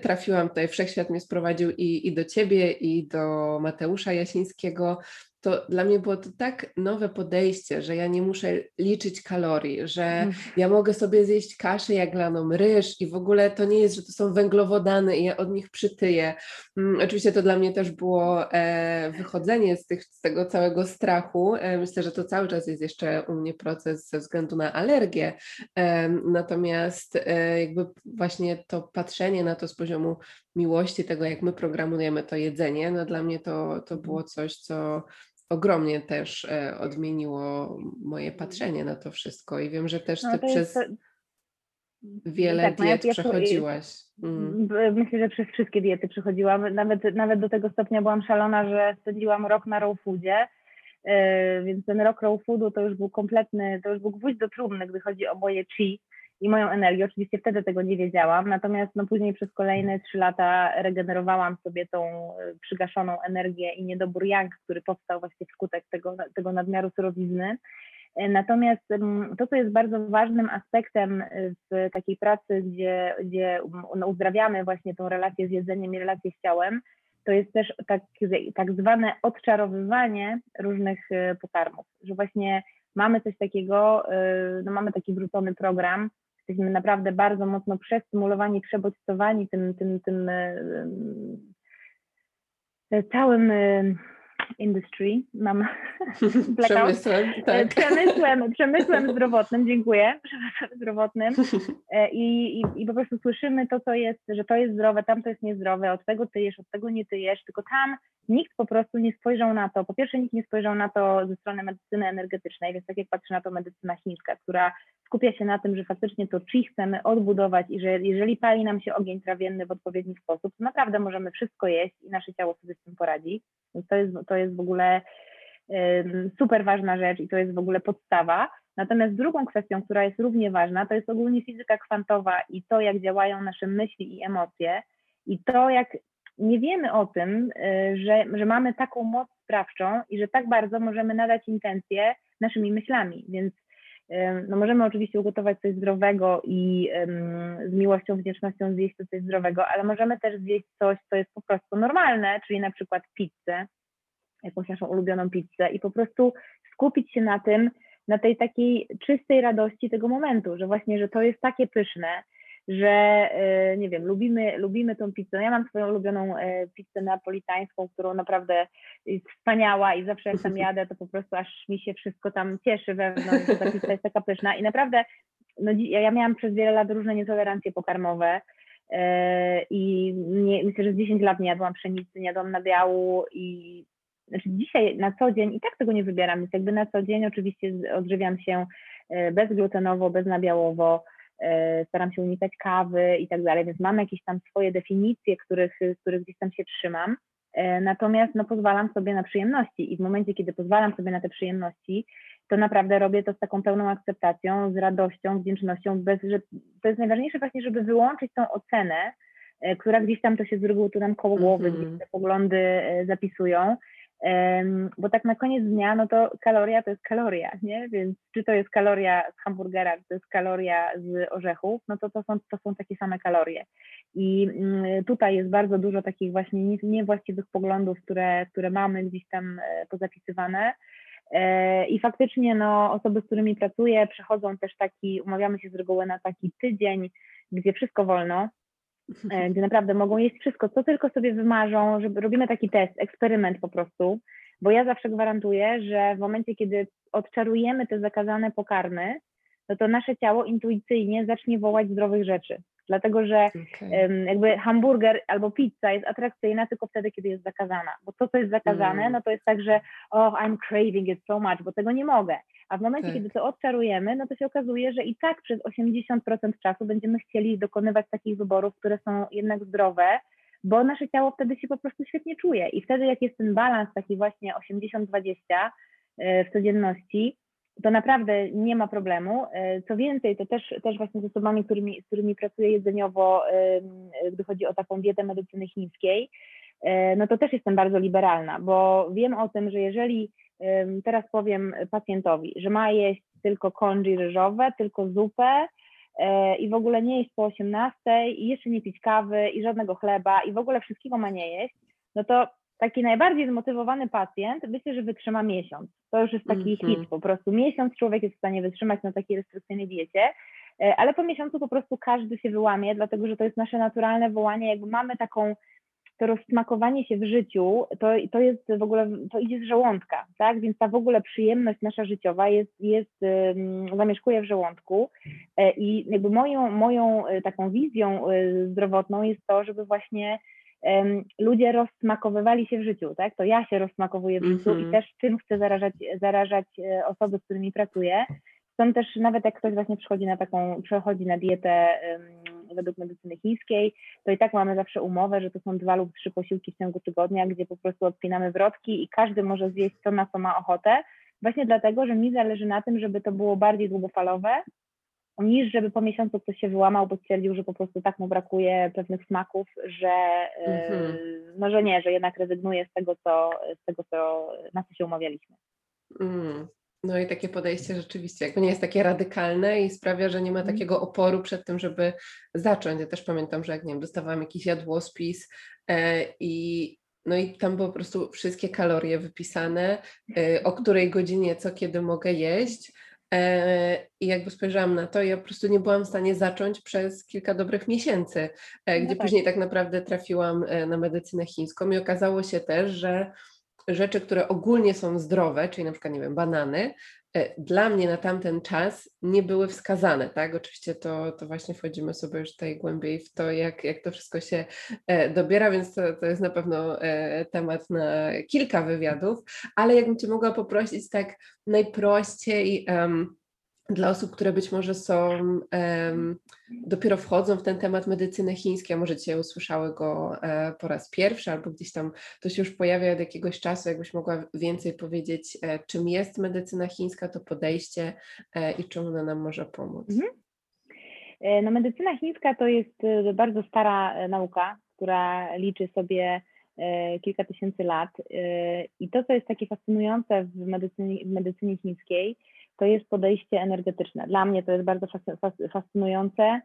Speaker 1: trafiłam tutaj, Wszechświat mnie sprowadził i, i do ciebie, i do Mateusza Jasińskiego, to dla mnie było to tak nowe podejście, że ja nie muszę liczyć kalorii, że mm. ja mogę sobie zjeść kaszę jaglaną, ryż i w ogóle to nie jest, że to są węglowodany i ja od nich przytyję. Um, oczywiście to dla mnie też było e, wychodzenie z, tych, z tego całego strachu. E, myślę, że to cały czas jest jeszcze u mnie proces ze względu na alergię. E, natomiast jakby właśnie to patrzenie na to z poziomu miłości, tego jak my programujemy to jedzenie, no dla mnie to, to było mhm. coś, co ogromnie też e, odmieniło moje patrzenie na to wszystko i wiem, że też no ty no przez wiele tak, diet ja, przechodziłaś.
Speaker 2: Mm. Myślę, że przez wszystkie diety przechodziłam. Nawet, nawet do tego stopnia byłam szalona, że spędziłam rok na raw foodzie. E, więc ten rok raw foodu to już był kompletny, to już był gwóźdź do trumny, gdy chodzi o moje chi i moją energię. Oczywiście wtedy tego nie wiedziałam, natomiast no później przez kolejne trzy lata regenerowałam sobie tą e, przygaszoną energię i niedobór yang, który powstał właśnie wskutek tego, tego nadmiaru surowizny. E, natomiast to, co jest bardzo ważnym aspektem w takiej pracy, gdzie, gdzie no, uzdrawiamy właśnie tą relację z jedzeniem i relację z ciałem, to jest też tak, tak zwane odczarowywanie różnych e, pokarmów, że właśnie mamy coś takiego, no mamy taki wrzucony program, jesteśmy naprawdę bardzo mocno przestymulowani, przebodźcowani tym, tym, tym e, e, całym e, industry, mam
Speaker 1: przemysłem, tak.
Speaker 2: przemysłem, przemysłem zdrowotnym, dziękuję, przemysłem zdrowotnym I, i, i po prostu słyszymy to, co jest, że to jest zdrowe, tam to jest niezdrowe, od tego ty jesz, od tego nie ty jesz, tylko tam nikt po prostu nie spojrzał na to, po pierwsze nikt nie spojrzał na to ze strony medycyny energetycznej, więc tak jak patrzę na to medycyna chińska, która skupia się na tym, że faktycznie to chi chcemy odbudować i że jeżeli pali nam się ogień trawienny w odpowiedni sposób, to naprawdę możemy wszystko jeść i nasze ciało sobie z tym poradzi. To jest, to jest w ogóle super ważna rzecz i to jest w ogóle podstawa. Natomiast drugą kwestią, która jest równie ważna, to jest ogólnie fizyka kwantowa i to, jak działają nasze myśli i emocje i to, jak nie wiemy o tym, y, że, że mamy taką moc sprawczą i że tak bardzo możemy nadać intencje naszymi myślami. Więc no możemy oczywiście ugotować coś zdrowego i z miłością, wdzięcznością zjeść to coś zdrowego, ale możemy też zjeść coś, co jest po prostu normalne, czyli na przykład pizzę, jakąś naszą ulubioną pizzę i po prostu skupić się na tym, na tej takiej czystej radości tego momentu, że właśnie, że to jest takie pyszne, że e, nie wiem, lubimy, lubimy tą pizzę. Ja mam swoją ulubioną e, pizzę napolitańską, którą naprawdę jest wspaniała i zawsze jak tam jadę, to po prostu aż mi się wszystko tam cieszy wewnątrz, że ta pizza jest taka pyszna i naprawdę no, ja miałam przez wiele lat różne nietolerancje pokarmowe e, i nie, myślę, że z 10 lat nie jadłam pszenicy, nie jadłam nabiału i znaczy dzisiaj na co dzień i tak tego nie wybieram, więc jakby na co dzień oczywiście odżywiam się bezglutenowo, beznabiałowo, staram się unikać kawy i tak dalej, więc mam jakieś tam swoje definicje, których, których gdzieś tam się trzymam. E, natomiast no, pozwalam sobie na przyjemności i w momencie, kiedy pozwalam sobie na te przyjemności, to naprawdę robię to z taką pełną akceptacją, z radością, wdzięcznością, bez, że to jest najważniejsze właśnie, żeby wyłączyć tą ocenę, e, która gdzieś tam to się z reguły tu nam koło głowy, mm -hmm. gdzieś te poglądy zapisują bo tak na koniec dnia, no to kaloria to jest kaloria, nie? Więc czy to jest kaloria z hamburgera, czy to jest kaloria z orzechów, no to to są, to są takie same kalorie. I mm, tutaj jest bardzo dużo takich właśnie niewłaściwych poglądów, które, które mamy gdzieś tam e, pozapisywane. E, I faktycznie no, osoby, z którymi pracuję, przechodzą też taki, umawiamy się z reguły na taki tydzień, gdzie wszystko wolno, gdzie naprawdę mogą jeść wszystko, co tylko sobie wymarzą, żeby robimy taki test, eksperyment po prostu, bo ja zawsze gwarantuję, że w momencie, kiedy odczarujemy te zakazane pokarmy, no to nasze ciało intuicyjnie zacznie wołać zdrowych rzeczy. Dlatego, że okay. jakby hamburger albo pizza jest atrakcyjna tylko wtedy, kiedy jest zakazana. Bo to, co jest zakazane, mm. no to jest tak, że oh, I'm craving it so much, bo tego nie mogę. A w momencie, tak. kiedy to odczarujemy, no to się okazuje, że i tak przez 80% czasu będziemy chcieli dokonywać takich wyborów, które są jednak zdrowe, bo nasze ciało wtedy się po prostu świetnie czuje. I wtedy, jak jest ten balans taki właśnie 80-20 e, w codzienności, to naprawdę nie ma problemu. E, co więcej, to też, też właśnie z osobami, którymi, z którymi pracuję jedzeniowo, gdy chodzi o taką dietę medycyny chińskiej, e, no to też jestem bardzo liberalna, bo wiem o tym, że jeżeli teraz powiem pacjentowi, że ma jeść tylko congee ryżowe, tylko zupę e, i w ogóle nie jeść po 18 i jeszcze nie pić kawy i żadnego chleba i w ogóle wszystkiego ma nie jeść, no to taki najbardziej zmotywowany pacjent myślę, że wytrzyma miesiąc. To już jest taki mm -hmm. hit, po prostu miesiąc człowiek jest w stanie wytrzymać na takiej restrykcyjnej diecie, e, ale po miesiącu po prostu każdy się wyłamie, dlatego że to jest nasze naturalne wołanie, jakby mamy taką to rozsmakowanie się w życiu, to, to jest w ogóle, to idzie z żołądka, tak? Więc ta w ogóle przyjemność nasza życiowa jest, jest zamieszkuje w żołądku e, i jakby moją, moją e, taką wizją zdrowotną jest to, żeby właśnie ludzie rozsmakowywali się w życiu, tak? To ja się rozsmakowuję w życiu mm -hmm. i mhm. też czym chcę zarażać, zarażać osoby, z którymi pracuję. Są też, nawet jak ktoś właśnie przychodzi na taką, przechodzi na dietę um, według medycyny chińskiej, to i tak mamy zawsze umowę, że to są dwa lub trzy posiłki w ciągu tygodnia, gdzie po prostu odpinamy wrotki i każdy może zjeść to, na co ma ochotę, właśnie dlatego, że mi zależy na tym, żeby to było bardziej długofalowe, niż żeby po miesiącu ktoś się wyłamał, bo stwierdził, że po prostu tak mu brakuje pewnych smaków, że, mhm. no, że nie, że jednak rezygnuje z tego, co, z tego, co, na co się umawialiśmy.
Speaker 1: Mm. No i takie podejście rzeczywiście jakby nie jest takie radykalne i sprawia, że nie ma mhm. takiego oporu przed tym, żeby zacząć. Ja też pamiętam, że jak nie wiem, dostawałam jakiś jadłospis e, i no i tam po prostu wszystkie kalorie wypisane, e, o której godzinie, co kiedy mogę jeść. E, I jakby spojrzałam na to, ja po prostu nie byłam w stanie zacząć przez kilka dobrych miesięcy, e, no gdzie tak. później tak naprawdę trafiłam e, na medycynę chińską i okazało się też, że rzeczy, które ogólnie są zdrowe, czyli na przykład, nie wiem, banany, dla mnie na tamten czas nie były wskazane, tak? Oczywiście to, to właśnie wchodzimy sobie już tutaj głębiej w to, jak, jak to wszystko się e, dobiera, więc to, to jest na pewno e, temat na kilka wywiadów, ale jakbym Cię mogła poprosić tak najprościej, um, dla osób, które być może są, um, dopiero wchodzą w ten temat medycyny chińskiej, a może dzisiaj usłyszały go e, po raz pierwszy, albo gdzieś tam to się już pojawia od jakiegoś czasu, jakbyś mogła więcej powiedzieć, e, czym jest medycyna chińska, to podejście e, i czym ona nam może pomóc. Mhm.
Speaker 2: No, medycyna chińska to jest bardzo stara nauka, która liczy sobie kilka tysięcy lat. I to, co jest takie fascynujące w medycynie, w medycynie chińskiej, to jest podejście energetyczne. Dla mnie to jest bardzo fascynujące.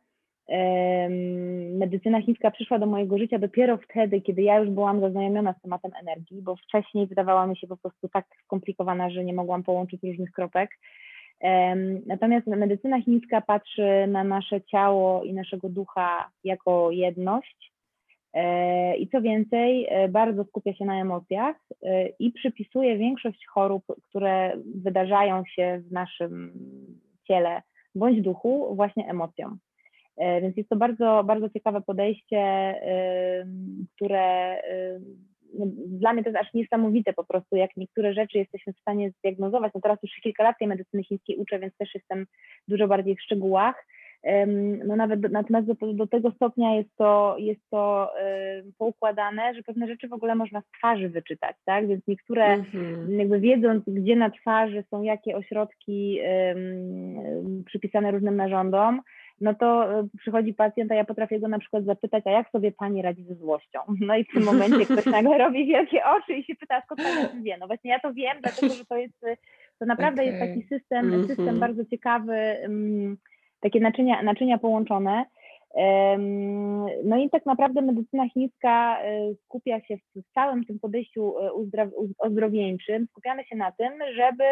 Speaker 2: Medycyna chińska przyszła do mojego życia dopiero wtedy, kiedy ja już byłam zaznajomiona z tematem energii, bo wcześniej wydawała mi się po prostu tak skomplikowana, że nie mogłam połączyć różnych kropek. Natomiast medycyna chińska patrzy na nasze ciało i naszego ducha jako jedność I co więcej, e, bardzo skupia się na emocjach e, i przypisuje większość chorób, które wydarzają się w naszym ciele bądź duchu, właśnie emocjom. Więc jest to bardzo, bardzo ciekawe podejście, które no, dla mnie to jest aż niesamowite po prostu, jak niektóre rzeczy jesteśmy w stanie zdiagnozować. No teraz już kilka lat tej medycyny chińskiej uczę, więc też jestem dużo bardziej w szczegółach no nawet natomiast do, do, tego stopnia jest to, jest to poukładane, że pewne rzeczy w ogóle można z twarzy wyczytać, tak? Więc niektóre, mm-hmm. jakby wiedząc, gdzie na twarzy są jakie ośrodki przypisane różnym narządom, no to e, przychodzi pacjent, a ja potrafię go na przykład zapytać, a jak sobie pani radzi ze złością? No i w tym momencie ktoś nagle robi wielkie oczy i się pyta, skąd pani o tym wie? No właśnie ja to wiem, dlatego że to jest, to naprawdę okay. jest taki system, mm-hmm. system bardzo ciekawy, takie naczynia, naczynia połączone. No i tak naprawdę medycyna chińska e, skupia się w całym tym podejściu e, ozdrowieńczym, skupiamy się na tym, żeby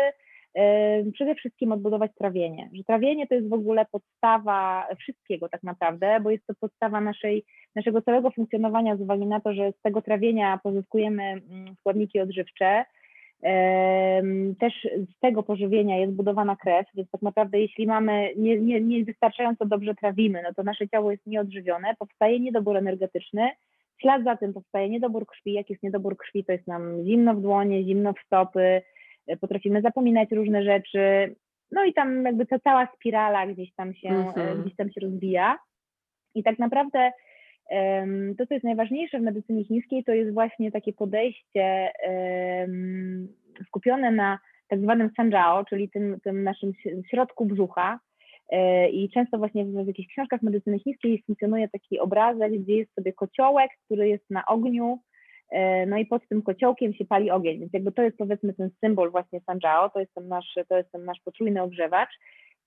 Speaker 2: przede wszystkim odbudować trawienie. Że trawienie to jest w ogóle podstawa wszystkiego tak naprawdę, bo jest to podstawa naszej, naszego całego funkcjonowania z uwagi na to, że z tego trawienia pozyskujemy mm, składniki odżywcze, też z tego pożywienia jest budowana krew, więc tak naprawdę jeśli mamy nie, nie, niewystarczająco dobrze trawimy, no to nasze ciało jest nieodżywione, powstaje niedobór energetyczny, w ślad za tym powstaje niedobór krwi, jak jest niedobór krwi, to jest nam zimno w dłonie, zimno w stopy, e, potrafimy zapominać różne rzeczy, no i tam jakby ta cała spirala gdzieś tam się, mm-hmm. gdzieś tam się rozwija i tak naprawdę to, co jest najważniejsze w medycynie chińskiej, to jest właśnie takie podejście skupione na tak zwanym sanjiao, czyli tym, tym naszym środku brzucha. E, I często właśnie w, jakichś książkach medycyny chińskiej funkcjonuje taki obrazek, gdzie jest sobie kociołek, który jest na ogniu, e, no i pod tym kociołkiem się pali ogień, więc jakby to jest powiedzmy ten symbol właśnie sanjiao, to jest ten nasz, to jest ten nasz potrójny ogrzewacz.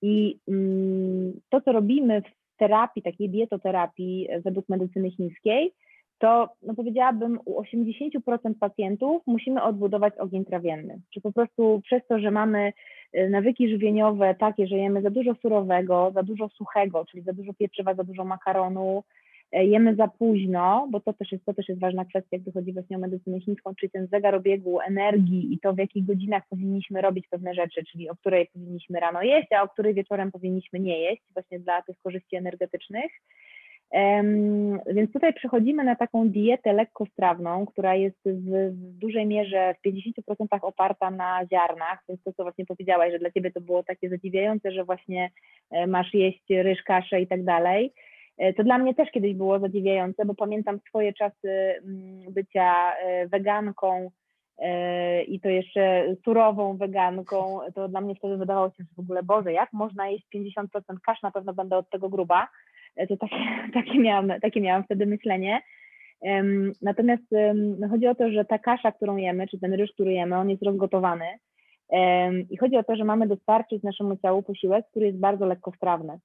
Speaker 2: I mm, to, co robimy terapii, takiej dietoterapii według medycyny chińskiej, to no powiedziałabym u 80% pacjentów musimy odbudować ogień trawienny. Czy po prostu przez to, że mamy y, nawyki żywieniowe takie, że jemy za dużo surowego, za dużo suchego, czyli za dużo pieczywa, za dużo makaronu, E, jemy za późno, bo to też jest, to też jest ważna kwestia, gdy chodzi właśnie o medycynę chińską, czyli ten zegar obiegu energii i to, w jakich godzinach powinniśmy robić pewne rzeczy, czyli o której powinniśmy rano jeść, a o której wieczorem powinniśmy nie jeść, właśnie dla tych korzyści energetycznych. Um, więc tutaj przechodzimy na taką dietę lekkostrawną, która jest w, w, dużej mierze w 50% oparta na ziarnach, więc to, co właśnie powiedziałaś, że dla Ciebie to było takie zadziwiające, że właśnie e, masz jeść ryż, kaszę i tak dalej. E, to dla mnie też kiedyś było zadziwiające, bo pamiętam swoje czasy mm, bycia e, weganką i to jeszcze surową weganką, to dla mnie wtedy wydawało się, że w ogóle Boże, jak można jeść 50% kasz, na pewno będę od tego gruba. To takie, takie, miałam, takie miałam wtedy myślenie. Natomiast no chodzi o to, że ta kasza, którą jemy, czy ten ryż, który jemy, on jest rozgotowany. I chodzi o to, że mamy dostarczyć naszemu ciału posiłek, który jest bardzo lekkostrawny.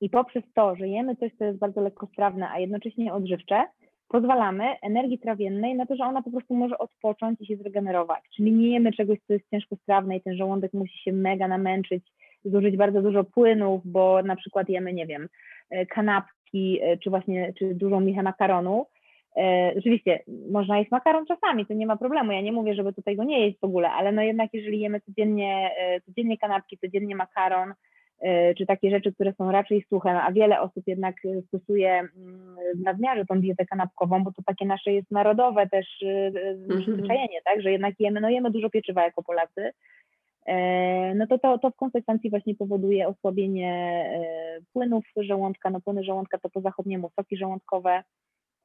Speaker 2: I poprzez to, że jemy coś, co jest bardzo lekkostrawne, a jednocześnie odżywcze, pozwalamy energii trawiennej na to, że ona po prostu może odpocząć i się zregenerować. Czyli nie jemy czegoś, co jest ciężkostrawne i ten żołądek musi się mega namęczyć, zużyć bardzo dużo płynów, bo na przykład jemy, nie wiem, e, kanapki, e, czy właśnie, czy dużą michę makaronu, E, rzeczywiście, można jeść makaron czasami, to nie ma problemu. Ja nie mówię, żeby tutaj go nie jeść w ogóle, ale no jednak jeżeli jemy codziennie, e, codziennie kanapki, codziennie makaron, e, czy takie rzeczy, które są raczej suche, a wiele osób jednak stosuje mm, w nadmiarze tą dietę kanapkową, bo to takie nasze jest narodowe też mhm. przyzwyczajenie, tak, że jednak jemy, no jemy dużo pieczywa jako Polacy, no to, to to w konsekwencji właśnie powoduje osłabienie płynów żołądka, no płyny żołądka to po zachodniemu soki żołądkowe,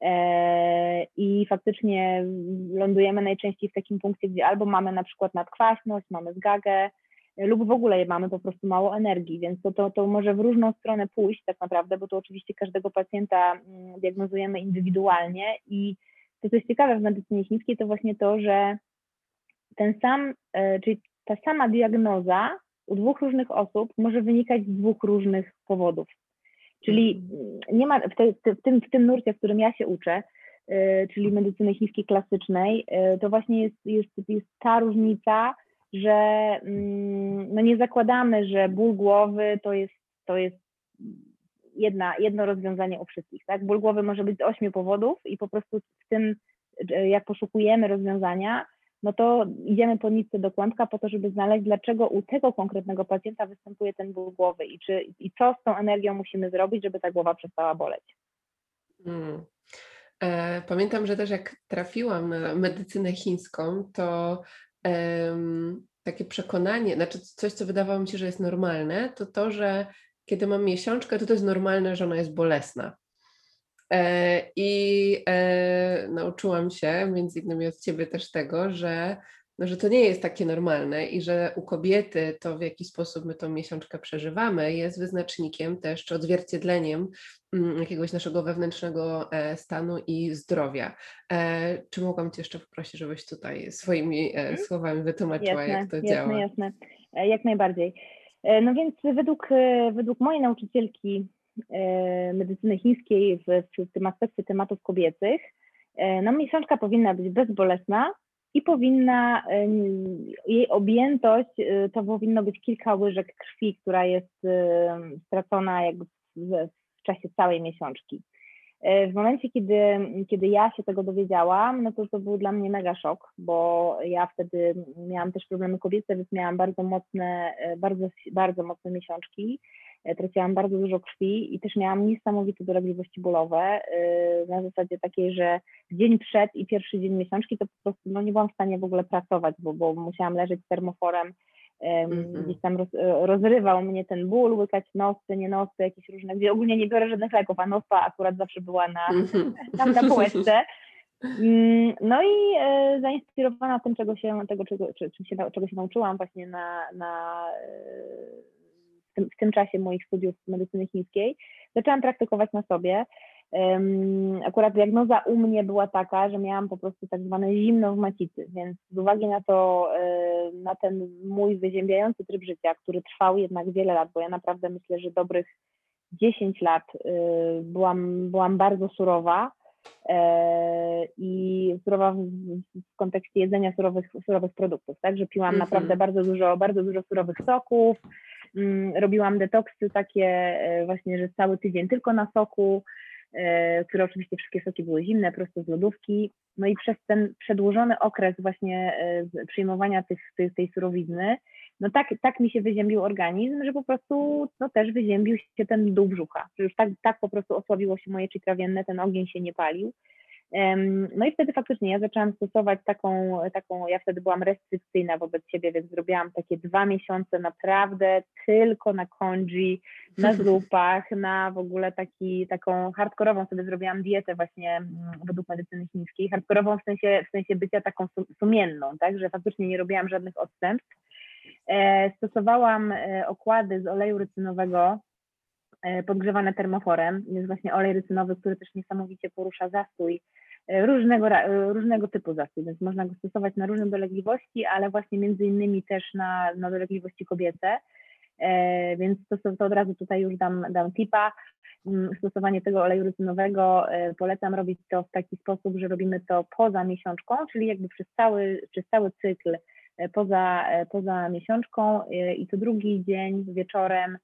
Speaker 2: E, I faktycznie lądujemy najczęściej w takim punkcie, gdzie albo mamy na przykład nadkwaśność, mamy zgagę, lub w ogóle mamy po prostu mało energii, więc to, to, to może w różną stronę pójść tak naprawdę, bo to oczywiście każdego pacjenta mm, diagnozujemy indywidualnie i to, co jest ciekawe w medycynie chińskiej, to właśnie to, że ten sam, e, czyli ta sama diagnoza u dwóch różnych osób może wynikać z dwóch różnych powodów. Czyli mhm. nie ma w, te, w, tym, w tym nurcie, w którym ja się uczę, y, czyli medycyny chińskiej klasycznej, y, to właśnie jest, jest, jest ta różnica, że mm, no nie zakładamy, że ból głowy to jest, to jest jedna, jedno rozwiązanie u wszystkich. Tak? Ból głowy może być z ośmiu powodów i po prostu w tym, y, jak poszukujemy rozwiązania, no to idziemy po nitce do kłębka po to, żeby znaleźć, dlaczego u tego konkretnego pacjenta występuje ten ból głowy i, czy, i co z tą energią musimy zrobić, żeby ta głowa przestała boleć. Hmm.
Speaker 1: E, pamiętam, że też jak trafiłam na medycynę chińską, to um, takie przekonanie, znaczy coś, co wydawało mi się, że jest normalne, to to, że kiedy mam miesiączkę, to to jest normalne, że ona jest bolesna. E, I e, nauczyłam się, między innymi od ciebie też tego, że, no, że to nie jest takie normalne i że u kobiety to, w jaki sposób my tą miesiączkę przeżywamy, jest wyznacznikiem też, czy odzwierciedleniem jakiegoś naszego wewnętrznego e, stanu i zdrowia. Czy mogłam Cię jeszcze poprosić, żebyś tutaj swoimi mhm. słowami wytłumaczyła,
Speaker 2: jasne,
Speaker 1: jak to
Speaker 2: jasne,
Speaker 1: działa?
Speaker 2: Jasne. Jak najbardziej. No więc według, według mojej nauczycielki E, medycyny chińskiej w, w tym aspekcie tematów kobiecych, e, no miesiączka powinna być bezbolesna i powinna, e, jej objętość to powinno być kilka łyżek krwi, która jest stracona jakby w, w czasie całej miesiączki. W momencie, kiedy, kiedy ja się tego dowiedziałam, no to to był dla mnie mega szok, bo ja wtedy miałam też problemy kobiece, więc miałam bardzo mocne, bardzo, bardzo mocne miesiączki. E, traciłam bardzo dużo krwi i też miałam niesamowite dolegliwości bólowe e, na zasadzie takiej, że dzień przed i pierwszy dzień miesiączki to po prostu no, nie byłam w stanie w ogóle pracować, bo, bo musiałam leżeć z termoforem, mm-hmm. gdzieś tam roz, e, rozrywał mnie ten ból, łykać nosy, nie nosy, jakieś różne, gdzie ogólnie nie biorę żadnych leków, a nosa akurat zawsze była na, mm-hmm. tam na półeczce. Mm, no i e, zainspirowana tym, czego się, tego, czego, czy, czym się, czego się nauczyłam właśnie na, na w tym, w tym czasie moich studiów medycyny chińskiej, zaczęłam praktykować na sobie. Akurat diagnoza u mnie była taka, że miałam po prostu tak zwane zimno w macicy, więc z uwagi na to, e, na ten mój wyziębiający tryb życia, który trwał jednak wiele lat, bo ja naprawdę myślę, że dobrych 10 lat e, byłam, byłam bardzo surowa e, i surowa w, w kontekście jedzenia surowych, surowych produktów, tak, że piłam mm -hmm. naprawdę bardzo dużo, bardzo dużo surowych soków, Mm, robiłam detoksy takie właśnie, że cały tydzień tylko na soku, które oczywiście wszystkie soki były zimne, prosto z lodówki. No i przez ten przedłużony okres właśnie e, przyjmowania tych, tej, tej surowizny, no tak, tak mi się wyziębił organizm, że po prostu no też wyziębił się ten dół brzucha, że już tak, tak po prostu osłabiło się moje czy trawienne, ten ogień się nie palił. No i wtedy faktycznie ja zaczęłam stosować taką, taką, ja wtedy byłam restrykcyjna wobec siebie, więc zrobiłam takie dwa miesiące naprawdę tylko na konji, na zupach, na w ogóle taki, taką hardkorową sobie zrobiłam dietę właśnie mm, według medycyny chińskiej, hardkorową w sensie, w sensie bycia taką sumienną, tak, że faktycznie nie robiłam żadnych odstępstw. E, stosowałam e, okłady z oleju rycynowego, podgrzewane termoforem. Jest właśnie olej rycynowy, który też niesamowicie porusza zastój różnego, różnego typu zastój, więc można go stosować na różne dolegliwości, ale właśnie między innymi też na, na dolegliwości kobiece. E, więc to, to od razu tutaj już dam, dam tipa. Mm, stosowanie tego oleju rycynowego e, polecam robić to w taki sposób, że robimy to poza miesiączką, czyli jakby przez cały, przez cały cykl e, poza, poza miesiączką i co drugi dzień wieczorem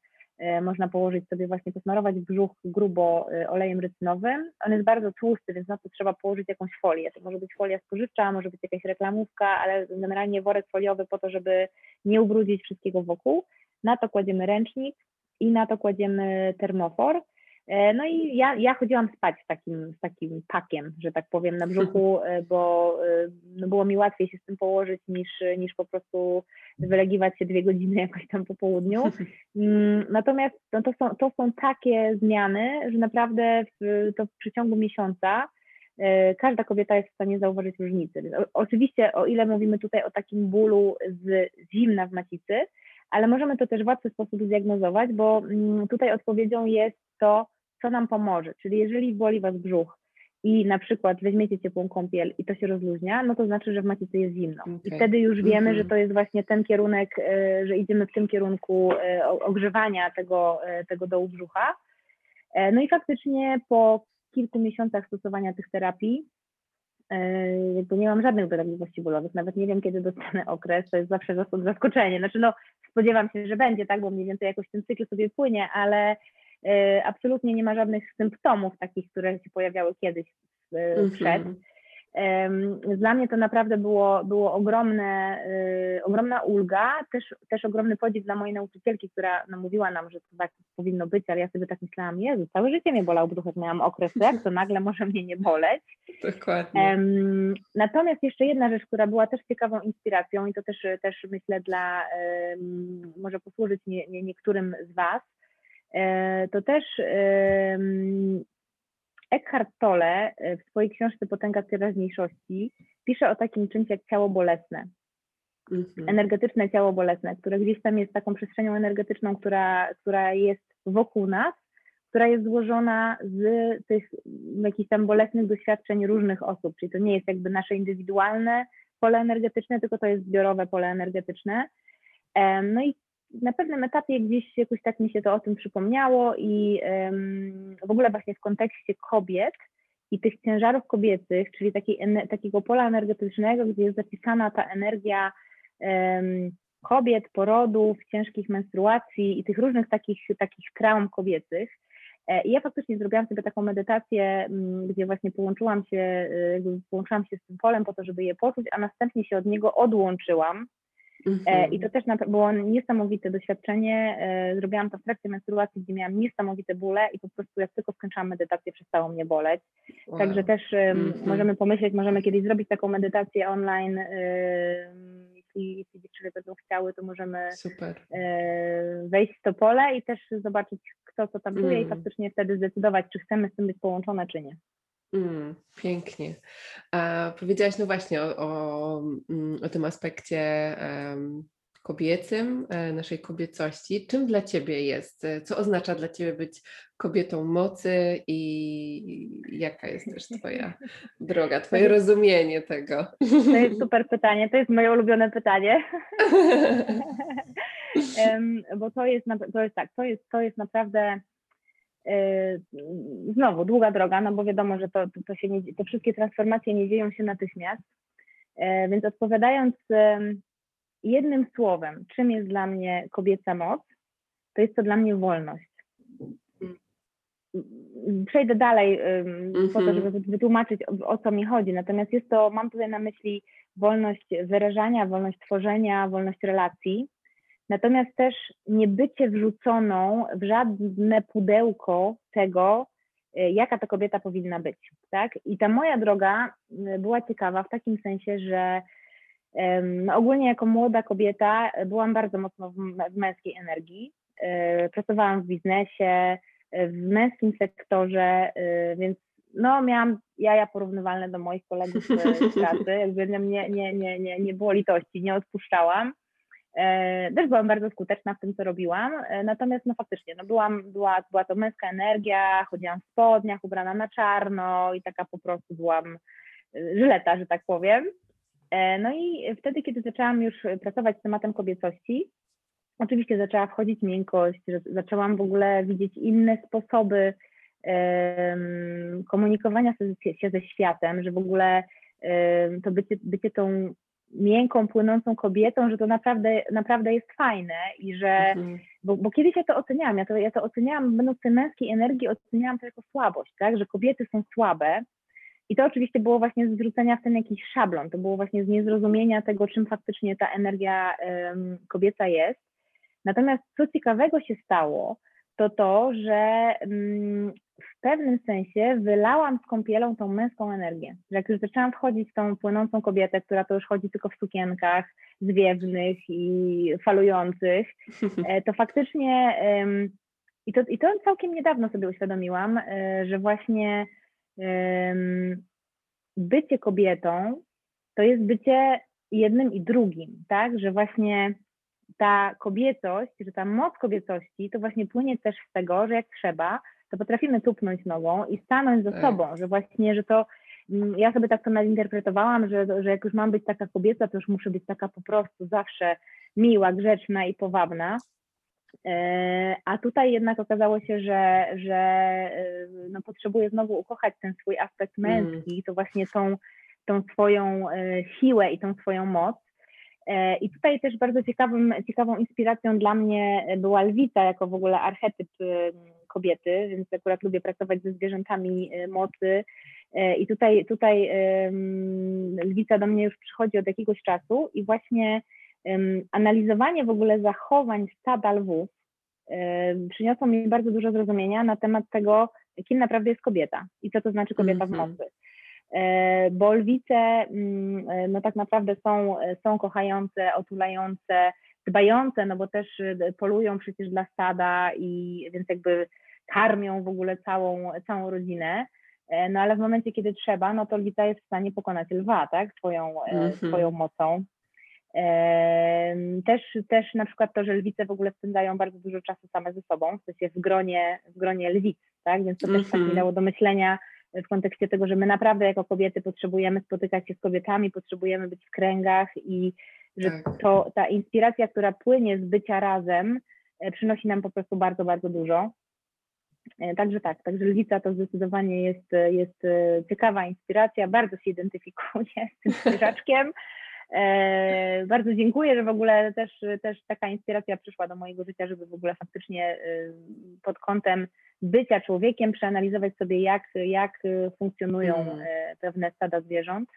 Speaker 2: można położyć sobie właśnie, posmarować brzuch grubo olejem rycynowym. On jest bardzo tłusty, więc na to trzeba położyć jakąś folię. To może być folia spożywcza, może być jakaś reklamówka, ale generalnie worek foliowy po to, żeby nie ubrudzić wszystkiego wokół. Na to kładziemy ręcznik i na to kładziemy termofor. E, no i ja, ja chodziłam spać z takim, z takim pakiem, że tak powiem, na brzuchu, e, bo e, no było mi łatwiej się z tym położyć niż, niż po prostu wylegiwać się dwie godziny jakoś tam po południu. Mm, natomiast no to, są, to są takie zmiany, że naprawdę w, to w przeciągu miesiąca każda kobieta jest w stanie zauważyć różnicę. Oczywiście, o ile mówimy tutaj o takim bólu z zimna w macicy, ale możemy to też w łatwy sposób zdiagnozować, bo mm, tutaj odpowiedzią jest to, co nam pomoże. Czyli jeżeli boli Was brzuch i na przykład weźmiecie ciepłą kąpiel i to się rozluźnia, no to znaczy, że w macicy jest zimno. Okay. I wtedy już wiemy, że mhm. to jest właśnie ten kierunek, e, że idziemy w tym kierunku e, ogrzewania tego, e, tego dołu brzucha. No i faktycznie po kilku miesiącach stosowania tych terapii jakby nie mam żadnych dolegliwości bólowych, nawet nie wiem, kiedy dostanę okres, to jest zawsze zaskoczenie. Znaczy, no, spodziewam się, że będzie, tak, bo mniej więcej jakoś ten cykl sobie płynie, ale absolutnie nie ma żadnych symptomów takich, które się pojawiały kiedyś y, przed. Mm -hmm. Dla mnie to naprawdę było, było ogromne, y, ogromna ulga, też, też ogromny podziw dla mojej nauczycielki, która no, mówiła nam, że to tak powinno być, ale ja sobie tak myślałam, Jezu, całe życie mnie bolał brzuch, jak miałam okres, jak to nagle może mnie nie boleć.
Speaker 1: Dokładnie.
Speaker 2: natomiast jeszcze jedna rzecz, która była też ciekawą inspiracją i to też, też myślę dla, może posłużyć nie, nie, niektórym z Was, e, to też Eckhart Tolle e, w swojej książce Potęga teraźniejszości pisze o takim czymś jak ciało bolesne. Mhm. Energetyczne ciało bolesne, które gdzieś tam jest taką przestrzenią energetyczną, która, która jest wokół nas, która jest złożona z tych jakichś tam bolesnych doświadczeń różnych osób, czyli to nie jest jakby nasze indywidualne pole energetyczne, tylko to jest zbiorowe pole energetyczne. No i na pewnym etapie gdzieś jakoś tak mi się to o tym przypomniało i w ogóle właśnie w kontekście kobiet i tych ciężarów kobiecych, czyli takiego pola energetycznego, gdzie jest zapisana ta energia kobiet, porodów, ciężkich menstruacji i tych różnych takich, takich traum kobiecych. E, I ja faktycznie zrobiłam sobie taką medytację, gdzie właśnie połączyłam się, y, połączyłam się z tym polem po to, żeby je poczuć, a następnie się od niego odłączyłam E, I to też było niesamowite doświadczenie. E, zrobiłam to w trakcie menstruacji, gdzie miałam niesamowite bóle i po prostu jak tylko skończyłam medytację, przestało mnie boleć. Wow. Także też -hmm. możemy pomyśleć, możemy kiedyś zrobić taką medytację online. Jeśli, jeśli dziewczyny będą chciały, to możemy
Speaker 1: Super.
Speaker 2: E, wejść w to pole i też zobaczyć, kto co tam czuje mm. i faktycznie wtedy zdecydować, czy chcemy z tym być połączone, czy nie.
Speaker 1: Mm, pięknie. A powiedziałaś no właśnie o, o, mm, o tym aspekcie um, kobiecym, e, naszej kobiecości. Czym dla Ciebie jest? E, co oznacza dla Ciebie być kobietą mocy i jaka jest też Twoja droga, Twoje rozumienie tego?
Speaker 2: To jest super pytanie, to jest moje ulubione pytanie. Bo to jest, to jest tak, to jest, to jest naprawdę znowu długa droga, no bo wiadomo, że to, to się nie, te wszystkie transformacje nie dzieją się natychmiast. Yy, więc odpowiadając jednym słowem, czym jest dla mnie kobieca moc, to jest to dla mnie wolność. Przejdę dalej po to, mhm. żeby wytłumaczyć o, o co mi chodzi. Natomiast jest to, mam tutaj na myśli wolność wyrażania, wolność tworzenia, wolność relacji. Natomiast też nie bycie wrzuconą w żadne pudełko tego, jaka to kobieta powinna być, tak? I ta moja droga była ciekawa w takim sensie, że no ogólnie jako młoda kobieta byłam bardzo mocno w męskiej energii. Pracowałam w biznesie, w męskim sektorze, więc no miałam jaja porównywalne do moich kolegów z pracy, jakby nie, nie, nie, nie, nie było litości, nie odpuszczałam. E, też byłam bardzo skuteczna w tym, co robiłam, e, natomiast no faktycznie, no byłam, była, była to męska energia, chodziłam w spodniach, ubrana na czarno i taka po prostu byłam e, żyleta, że tak powiem. No i wtedy, kiedy zaczęłam już pracować z tematem kobiecości, oczywiście zaczęła wchodzić miękkość, zaczęłam w ogóle widzieć inne sposoby komunikowania się ze światem, że w ogóle to bycie, bycie tą miękką, płynącą kobietą, że to naprawdę, naprawdę jest fajne i że, mhm. bo, bo, kiedyś ja to oceniałam, ja to, ja to oceniałam, będąc tej męskiej energii, oceniałam to jako słabość, tak, że kobiety są słabe i to oczywiście było właśnie z wrzucenia w ten jakiś szablon, to było właśnie z niezrozumienia tego, czym faktycznie ta energia um, kobieca jest. Natomiast co ciekawego się stało, to to, że um, w pewnym sensie wylałam z kąpielą tą męską energię. Jak już zaczęłam wchodzić w tą płynącą kobietę, która to już chodzi tylko w sukienkach zwiewnych i falujących, e, to faktycznie i to, i to całkiem niedawno sobie uświadomiłam, e, że właśnie bycie kobietą to jest bycie jednym i drugim, tak? Że właśnie ta kobiecość, że ta moc kobiecości to właśnie płynie też z tego, że jak trzeba, to potrafimy tupnąć nogą i stanąć ze tak. sobą, że właśnie, że to mm, ja sobie tak to nadinterpretowałam, że, że jak już mam być taka kobieca, to już muszę być taka po prostu zawsze miła, grzeczna i powabna. E, a tutaj jednak okazało się, że, że e, no, potrzebuję znowu ukochać ten swój aspekt mm. męski, to właśnie tą, tą swoją e, siłę i tą swoją moc. I tutaj też bardzo ciekawym, ciekawą inspiracją dla mnie była lwica, jako w ogóle archetyp kobiety, więc akurat lubię pracować ze zwierzętami y, mocy. Y, I tutaj, tutaj lwica do mnie już przychodzi od jakiegoś czasu i właśnie analizowanie w ogóle zachowań stada lwów przyniosło mi bardzo dużo zrozumienia na temat tego, kim naprawdę jest kobieta i co to znaczy kobieta w mhm. mocy. E, bo lwice mm, e, no tak naprawdę są, są kochające, otulające, dbające, no bo też polują przecież dla stada i więc jakby karmią w ogóle całą, całą rodzinę. E, no ale w momencie, kiedy trzeba, no to lwica jest w stanie pokonać lwa, tak, swoją, mm -hmm. swoją mocą. E, też, też na przykład to, że lwice w ogóle spędzają bardzo dużo czasu same ze sobą, w sensie w gronie, w gronie lwic, tak, więc to mm -hmm. też tak mi mhm. dało do myślenia w kontekście tego, że my naprawdę jako kobiety potrzebujemy spotykać się z kobietami, potrzebujemy być w kręgach i że tak. to, ta inspiracja, która płynie z bycia razem, przynosi nam po prostu bardzo, bardzo dużo. E, także tak, także Lwica to zdecydowanie jest, jest e, ciekawa inspiracja, bardzo się identyfikuję z tym zwierzaczkiem. E, bardzo dziękuję, że w ogóle też, też taka inspiracja przyszła do mojego życia, żeby w ogóle faktycznie e, pod kątem bycia człowiekiem przeanalizować sobie, jak, jak funkcjonują mm. pewne stada zwierząt.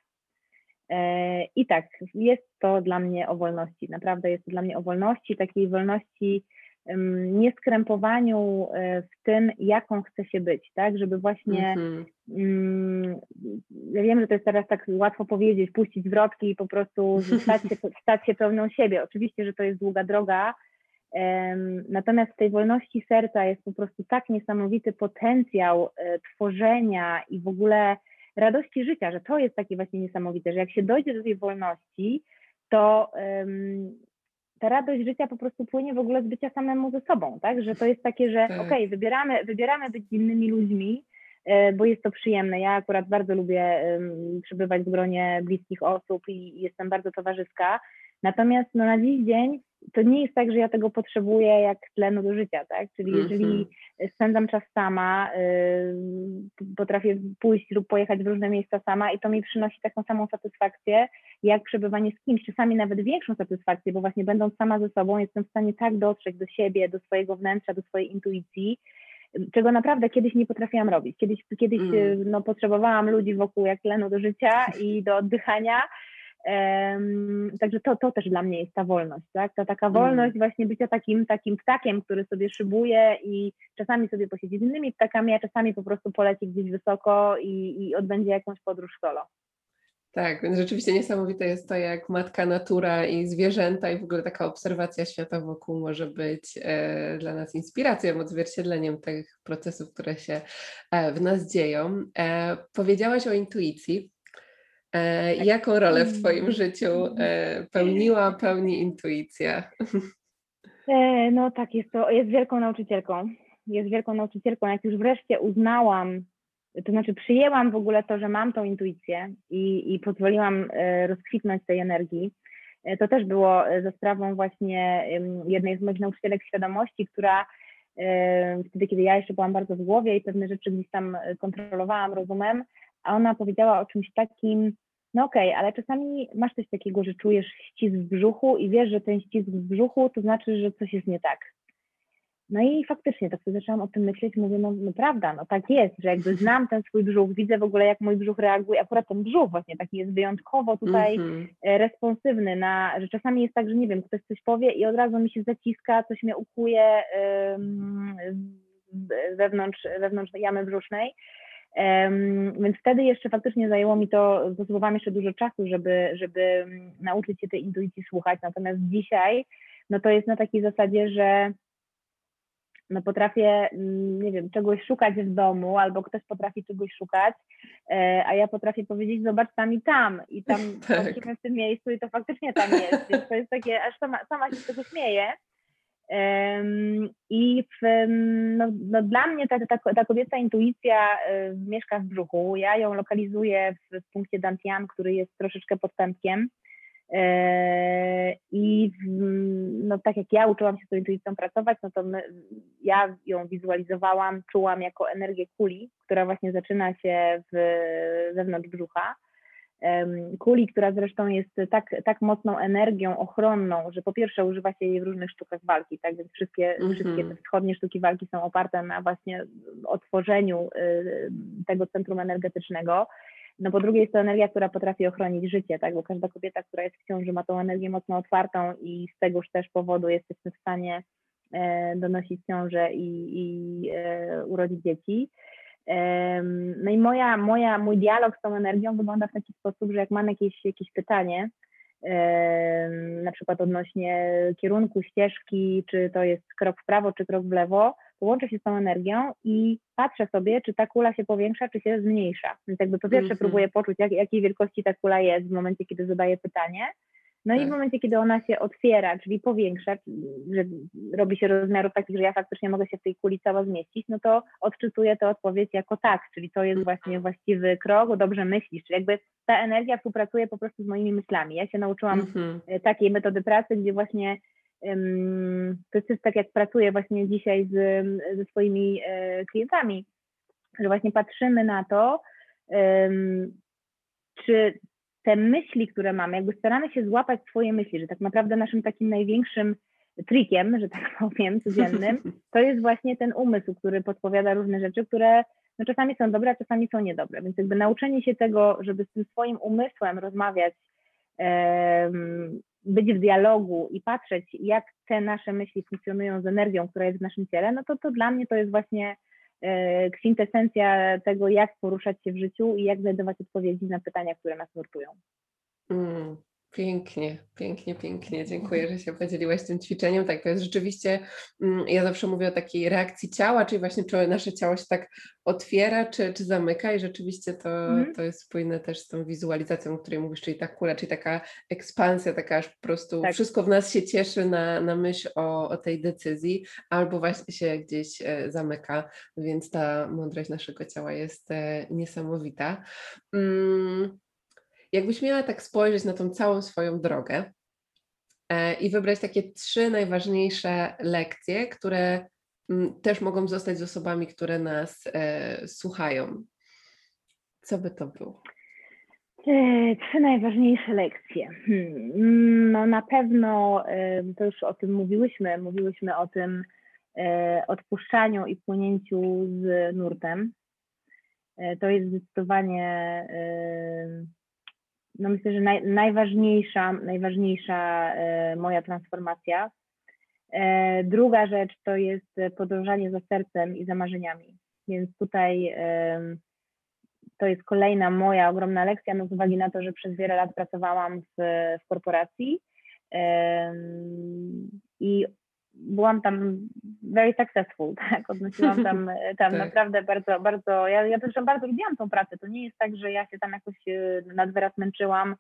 Speaker 2: I tak, jest to dla mnie o wolności, naprawdę jest to dla mnie o wolności, takiej wolności nieskrępowaniu e, w tym, jaką chce się być, tak, żeby właśnie, mm -hmm. ja wiem, że to jest teraz tak łatwo powiedzieć, puścić wrotki i po prostu stać się, stać się pełną siebie. Oczywiście, że to jest długa droga, natomiast w tej wolności serca jest po prostu tak niesamowity potencjał e, tworzenia i w ogóle radości życia, że to jest takie właśnie niesamowite, że jak się dojdzie do tej wolności, to ta radość życia po prostu płynie w ogóle z bycia samemu ze sobą, tak? Że to jest takie, że tak. okej, okay, wybieramy, wybieramy być z innymi ludźmi, e, bo jest to przyjemne. Ja akurat bardzo lubię przebywać w gronie bliskich osób i jestem bardzo towarzyska. Natomiast no, na dziś dzień to nie jest tak, że ja tego potrzebuję jak tlenu do życia, tak? Czyli jeżeli spędzam czas sama, y, potrafię pójść lub pojechać w różne miejsca sama i to mi przynosi taką samą satysfakcję, jak przebywanie z kimś, czasami nawet większą satysfakcję, bo właśnie będąc sama ze sobą jestem w stanie tak dotrzeć do siebie, do swojego wnętrza, do swojej intuicji, czego naprawdę kiedyś nie potrafiłam robić. Kiedyś, kiedyś mm. no, potrzebowałam ludzi wokół jak tlenu do życia i do oddychania, Także to, to też dla mnie jest ta wolność, tak? Ta taka mm. wolność właśnie bycia takim, takim ptakiem, który sobie szybuje i czasami sobie posiedzi z innymi ptakami, a czasami po prostu poleci gdzieś wysoko i, i odbędzie jakąś podróż solo.
Speaker 1: Tak, więc rzeczywiście niesamowite jest to, jak matka natura i zwierzęta i w ogóle taka obserwacja świata wokół może być e, dla nas inspiracją, odzwierciedleniem tych procesów, które się e, w nas dzieją. E, powiedziałaś o intuicji. E, tak. Jaką rolę w Twoim mm. życiu e, pełniła, pełni intuicja?
Speaker 2: E, no tak, jest to, jest wielką nauczycielką. Jest wielką nauczycielką. Jak już wreszcie uznałam, to znaczy przyjęłam w ogóle to, że mam tą intuicję i, i pozwoliłam rozkwitnąć tej energii, to też było za sprawą właśnie jednej z moich nauczycielek świadomości, która wtedy, kiedy ja jeszcze byłam bardzo w głowie i pewne rzeczy gdzieś tam kontrolowałam rozumem, a ona powiedziała o czymś takim, no okej, okay, ale czasami masz coś takiego, że czujesz ścisk w brzuchu i wiesz, że ten ścisk w brzuchu to znaczy, że coś jest nie tak. No i faktycznie, tak sobie zaczęłam o tym myśleć, mówię, no, no prawda, no tak jest, że jakby znam ten swój brzuch, widzę w ogóle, jak mój brzuch reaguje, akurat ten brzuch właśnie taki jest wyjątkowo tutaj mm-hmm. responsywny na, że czasami jest tak, że nie wiem, ktoś coś powie i od razu mi się zaciska, coś mnie ukuje wewnątrz, wewnątrz jamy brzusznej, więc wtedy jeszcze faktycznie zajęło mi to, potrzebowałam jeszcze dużo czasu, żeby, żeby nauczyć się tej intuicji słuchać. Natomiast dzisiaj, no to jest na takiej zasadzie, że no potrafię, nie wiem, czegoś szukać w domu, albo ktoś potrafi czegoś szukać, e, a ja potrafię powiedzieć, zobacz tam i tam, i tam tak. w tym miejscu i to faktycznie tam jest. Więc to jest takie, aż sama, sama się z tego śmieję. I w, no, no dla mnie ta, ta, ta kobieca intuicja y, mieszka w brzuchu. Ja ją lokalizuję w, w punkcie Dantian, który jest troszeczkę podstępkiem. E, I no, tak jak ja uczyłam się z tą intuicją pracować, no to my, ja ją wizualizowałam, czułam jako energię kuli, która właśnie zaczyna się w, wewnątrz brzucha kuli, która zresztą jest tak, tak mocną energią ochronną, że po pierwsze używa się jej w różnych sztukach walki, tak więc wszystkie, mm -hmm. wszystkie te wschodnie sztuki walki są oparte na właśnie otworzeniu y, tego centrum energetycznego. No po drugie jest to energia, która potrafi ochronić życie, tak, bo każda kobieta, która jest w ciąży ma tą energię mocno otwartą i z tegoż też powodu jesteśmy w stanie e, donosić ciążę i, i e, urodzić dzieci. No i moja, moja, mój dialog z tą energią wygląda w taki sposób, że jak mam jakieś, jakieś pytanie, na przykład odnośnie kierunku ścieżki, czy to jest krok w prawo, czy krok w lewo, to łączę się z tą energią i patrzę sobie, czy ta kula się powiększa, czy się zmniejsza. Więc jakby po pierwsze mm -hmm. próbuję poczuć, jak, jakiej wielkości ta kula jest w momencie, kiedy zadaję pytanie, no tak. i w tak. momencie, kiedy ona się otwiera, czyli powiększa, że robi się rozmiarów takich, że ja faktycznie mogę się w tej kuli cała zmieścić, no to odczytuję tę odpowiedź jako tak, czyli to jest mhm. właśnie właściwy krok, dobrze myślisz, czyli jakby ta energia współpracuje po prostu z moimi myślami. Ja się nauczyłam mhm. E, takiej metody pracy, gdzie właśnie um, to jest tak, jak pracuję właśnie dzisiaj z, ze swoimi e, klientami, że właśnie patrzymy na to, um, czy te myśli, które mamy, jakby staramy się złapać swoje myśli, że tak naprawdę naszym takim największym trikiem, że tak powiem, codziennym, to jest właśnie ten umysł, który podpowiada różne rzeczy, które no, czasami są dobre, a czasami są niedobre. Więc jakby nauczenie się tego, żeby z tym swoim umysłem rozmawiać, być w dialogu i patrzeć, jak te nasze myśli funkcjonują z energią, która jest w naszym ciele, no to, to dla mnie to jest właśnie kwintesencja tego, jak poruszać się w życiu i jak znajdować odpowiedzi na pytania, które nas nurtują.
Speaker 1: Mm, Pięknie, pięknie, pięknie. Dziękuję, że się podzieliłaś tym ćwiczeniem. Tak, to jest rzeczywiście, mm, ja zawsze mówię o takiej reakcji ciała, czyli właśnie czy nasze ciało się tak otwiera, czy, czy zamyka i rzeczywiście to, mm. to jest spójne też z tą wizualizacją, o której mówisz, czyli ta kula, czyli taka ekspansja, taka aż po prostu tak. wszystko w nas się cieszy na, na myśl o, o tej decyzji, albo właśnie się gdzieś e, zamyka, więc ta mądrość naszego ciała jest e, niesamowita. Mm. Jakbyś miała tak spojrzeć na tą całą swoją drogę e, i wybrać takie trzy najważniejsze lekcje, które mm, też mogą zostać z osobami, które nas e, słuchają, co by to było?
Speaker 2: E, trzy najważniejsze lekcje. Hmm, no na pewno, to już o tym mówiłyśmy, mówiłyśmy o tym odpuszczaniu i płynięciu z nurtem. To jest zdecydowanie no myślę, że naj, najważniejsza, najważniejsza moja transformacja. Druga rzecz to jest podążanie za sercem i za marzeniami. Więc tutaj to jest kolejna moja ogromna lekcja, no z uwagi na to, że przez wiele lat pracowałam w, w korporacji i byłam tam very successful, tak, odnosiłam tam, tam tak. naprawdę bardzo, bardzo, ja, ja też bardzo lubiłam tą pracę, to nie jest tak, że ja się tam jakoś e, nadwyraz męczyłam,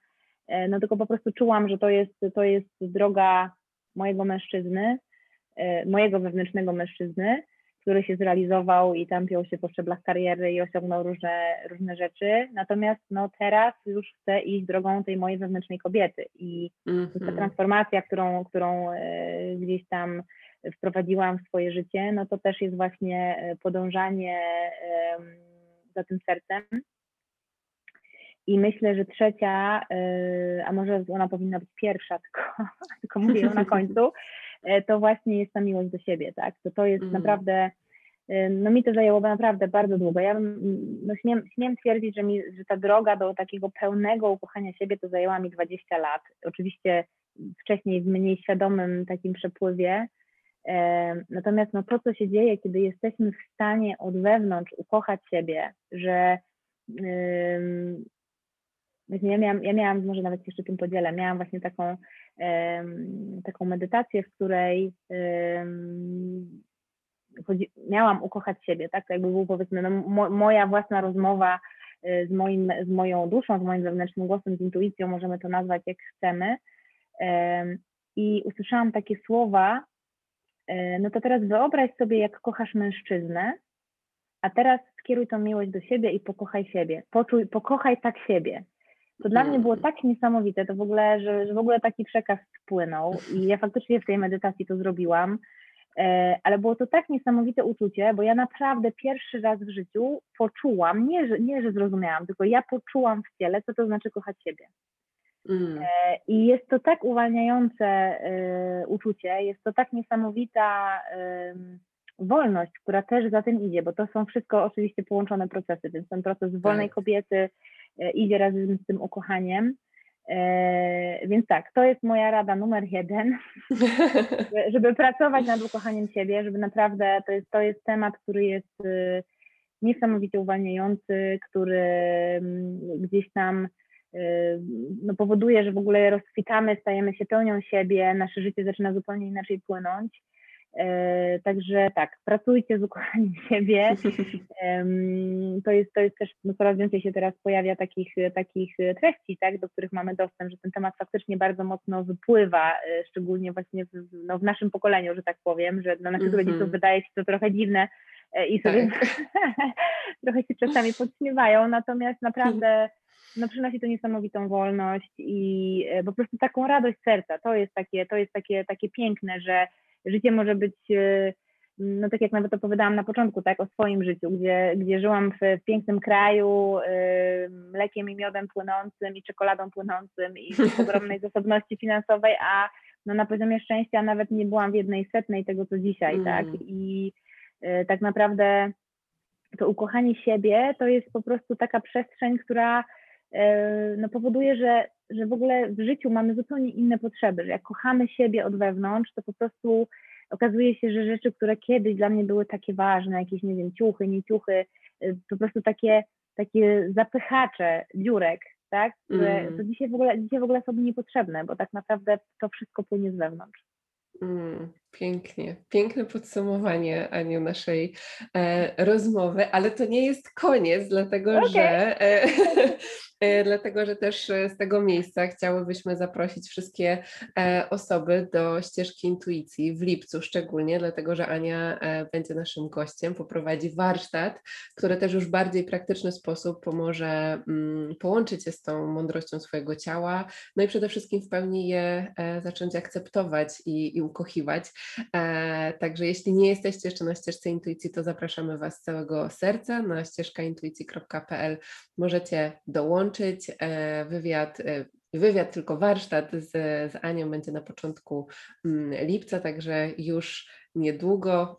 Speaker 2: e, no tylko po prostu czułam, że to jest, to jest droga mojego mężczyzny, e, mojego wewnętrznego mężczyzny, który się zrealizował i tam piął się po szczeblach kariery i osiągnął różne, różne rzeczy. Natomiast no, teraz już chcę iść drogą tej mojej wewnętrznej kobiety i mm -hmm. ta mhm. transformacja, którą, którą e, gdzieś tam wprowadziłam w swoje życie, no to też jest właśnie e, podążanie za tym sercem. I myślę, że trzecia, e, a może ona powinna być pierwsza, tylko, tylko mówię ją na końcu, to właśnie jest ta miłość do siebie, tak? To to jest mm. naprawdę, e, no mi to zajęło naprawdę bardzo długo. Ja no śmiem, śmiem twierdzić, że, mi, że ta droga do takiego pełnego ukochania siebie to zajęła mi 20 lat. Oczywiście wcześniej w mniej świadomym takim przepływie, e, Natomiast no, to, co się dzieje, kiedy jesteśmy w stanie od wewnątrz ukochać siebie, że ja miałam, ja miałam, może nawet jeszcze tym podzielę, miałam właśnie taką, taką medytację, w której chodzi, miałam ukochać siebie, tak? To jakby był powiedzmy no, mo, moja własna rozmowa y, z, moim, z moją duszą, z moim wewnętrznym głosem, z intuicją, możemy to nazwać jak chcemy. I usłyszałam takie słowa, e, no to teraz wyobraź sobie, jak kochasz mężczyznę, a teraz skieruj tą miłość do siebie i pokochaj siebie. Poczuj, pokochaj tak siebie. To dla mnie było tak niesamowite, to w ogóle, że, że w ogóle taki przekaz spłynął i ja faktycznie w tej medytacji to zrobiłam, e, ale było to tak niesamowite uczucie, bo ja naprawdę pierwszy raz w życiu poczułam, nie że, nie, że zrozumiałam, tylko ja poczułam w ciele, co to znaczy kochać siebie. Mm. E, I jest to tak uwalniające e, uczucie, jest to tak niesamowita wolność, która też za tym idzie, bo to są wszystko oczywiście połączone procesy, więc ten proces wolnej tak. kobiety, idzie razem z tym ukochaniem. E, więc tak, to jest moja rada numer jeden, żeby pracować nad ukochaniem siebie, żeby naprawdę, to jest, to jest temat, który jest y, niesamowicie uwalniający, który mm, gdzieś tam y, no, powoduje, że w ogóle rozkwitamy, stajemy się pełnią siebie, nasze życie zaczyna zupełnie inaczej płynąć. E, także tak, pracujcie z ukochaniem siebie. To jest, to jest też, no coraz więcej się teraz pojawia takich, takich treści, tak, do których mamy dostęp, że ten temat faktycznie bardzo mocno wypływa, e, szczególnie właśnie w, no, w naszym pokoleniu, że tak powiem, że dla naszych mm -hmm. rodziców wydaje się to trochę dziwne e, i sobie tak. trochę się czasami podśmiewają, natomiast naprawdę no, przynosi to niesamowitą wolność i po prostu taką radość serca. To jest takie, to jest takie, takie piękne, że życie może być, e, no tak jak nawet opowiadałam na początku, tak, o swoim życiu, gdzie, gdzie żyłam w, w pięknym kraju, y, mlekiem i miodem płynącym i czekoladą płynącym i w ogromnej zasobności finansowej, a no na poziomie szczęścia nawet nie byłam w jednej setnej tego, co dzisiaj, mm. tak, i y, tak naprawdę to ukochanie siebie to jest po prostu taka przestrzeń, która no, powoduje, że że w ogóle w życiu mamy zupełnie inne potrzeby, że jak kochamy siebie od wewnątrz, to po prostu okazuje się, że rzeczy, które kiedyś dla mnie były takie ważne, jakieś, nie wiem, ciuchy, nie ciuchy, y, po prostu takie, takie zapychacze dziurek, tak, które mm. to dzisiaj w, ogóle, dzisiaj w ogóle są niepotrzebne, bo tak naprawdę to wszystko płynie z wewnątrz.
Speaker 1: Mm, pięknie, piękne podsumowanie, Aniu, naszej e, rozmowy, ale to nie jest koniec, dlatego okay. że e, E, dlatego że też e, z tego miejsca chciałybyśmy zaprosić wszystkie e, osoby do ścieżki intuicji w lipcu szczególnie, dlatego że Ania będzie naszym gościem, poprowadzi warsztat, który też już w bardziej praktyczny sposób pomoże mm, połączyć się z tą mądrością swojego ciała, no i przede wszystkim w pełni je zacząć akceptować i, i ukochiwać. Także jeśli nie jesteście jeszcze na ścieżce intuicji, to zapraszamy Was z całego serca na ścieżkaintuicji.pl. Możecie dołączyć. E, wywiad, e, wywiad, tylko warsztat z, z Anią będzie na początku mm, lipca, także już niedługo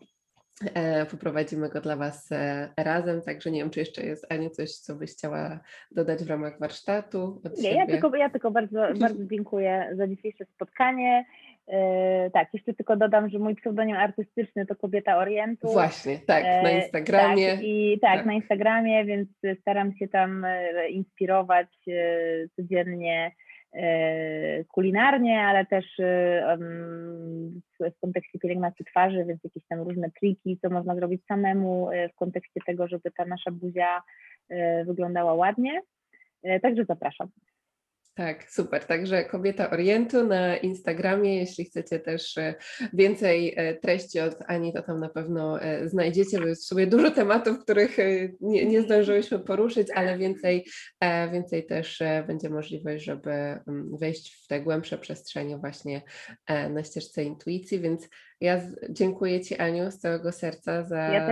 Speaker 1: E, Poprowadzimy go dla Was e, razem, także nie wiem, czy jeszcze jest Aniu coś, co byś chciała dodać w ramach warsztatu
Speaker 2: Nie, ja
Speaker 1: siebie?
Speaker 2: tylko, ja tylko bardzo, bardzo dziękuję za dzisiejsze spotkanie. E, tak, jeszcze tylko dodam, że mój pseudonim artystyczny to Kobieta Orientu.
Speaker 1: Właśnie, tak, na
Speaker 2: E,
Speaker 1: Instagramie.
Speaker 2: Tak, i tak,
Speaker 1: Tak.
Speaker 2: na Instagramie, więc staram się tam e, inspirować codziennie kulinarnie, ale też w, kontekście pielęgnacji twarzy, więc jakieś tam różne triki, co można zrobić samemu w kontekście tego, żeby ta nasza buzia wyglądała ładnie. Także zapraszam.
Speaker 1: Tak, super. Także Kobieta Orientu na Instagramie. Jeśli chcecie też e, więcej e, treści od Ani, to tam na pewno e, znajdziecie, bo jest w sumie dużo tematów, których nie, nie zdążyłyśmy poruszyć, ale więcej, więcej też będzie możliwość, żeby mm, wejść w te głębsze przestrzenie właśnie na ścieżce intuicji, więc ja dziękuję Ci Aniu z całego serca za
Speaker 2: Ja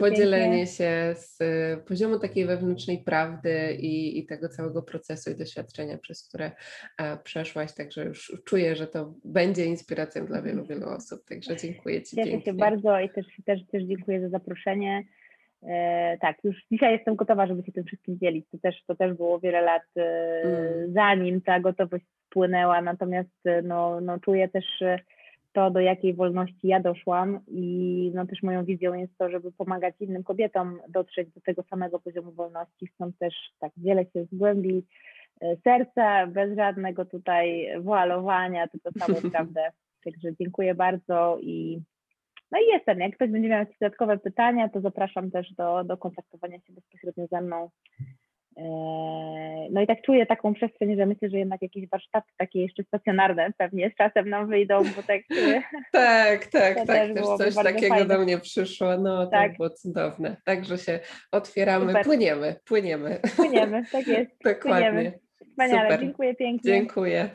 Speaker 1: podzielenie
Speaker 2: pięknie.
Speaker 1: się z y, poziomu takiej wewnętrznej prawdy i, i tego całego procesu i doświadczenia, przez które e, przeszłaś, także już czuję, że to będzie inspiracją dla wielu, wielu osób, także dziękuję Ci
Speaker 2: Cieszę
Speaker 1: pięknie.
Speaker 2: się bardzo i też, też, też dziękuję za zaproszenie. E, tak, już dzisiaj jestem gotowa, żeby się tym wszystkim dzielić. To też, to też było wiele lat e,
Speaker 1: Mm.
Speaker 2: zanim ta gotowość spłynęła, natomiast e, no, no, czuję też e, to, do jakiej wolności ja doszłam i no, też moją wizją jest to, żeby pomagać innym kobietom dotrzeć do tego samego poziomu wolności, stąd też tak dzielę się z głębi e, serca, bez żadnego tutaj woalowania, tylko samą prawdę. Także dziękuję bardzo i no i jestem. Jak ktoś będzie miał jakieś dodatkowe pytania, to zapraszam też do, do kontaktowania się bezpośrednio ze mną. Eee, No i tak czuję taką przestrzeń, że myślę, że jednak jakieś warsztaty takie jeszcze stacjonarne pewnie z czasem nam wyjdą, bo tak
Speaker 1: Tak, tak,
Speaker 2: To
Speaker 1: tak,
Speaker 2: też
Speaker 1: też coś takiego
Speaker 2: fajne.
Speaker 1: do mnie przyszło, no to
Speaker 2: Tak.
Speaker 1: było cudowne, także się otwieramy,
Speaker 2: Super.
Speaker 1: płyniemy, płyniemy,
Speaker 2: płyniemy. Tak jest.
Speaker 1: dokładnie,
Speaker 2: Płyniemy. Wspaniale.
Speaker 1: Super.
Speaker 2: Dziękuję pięknie.
Speaker 1: dziękuję.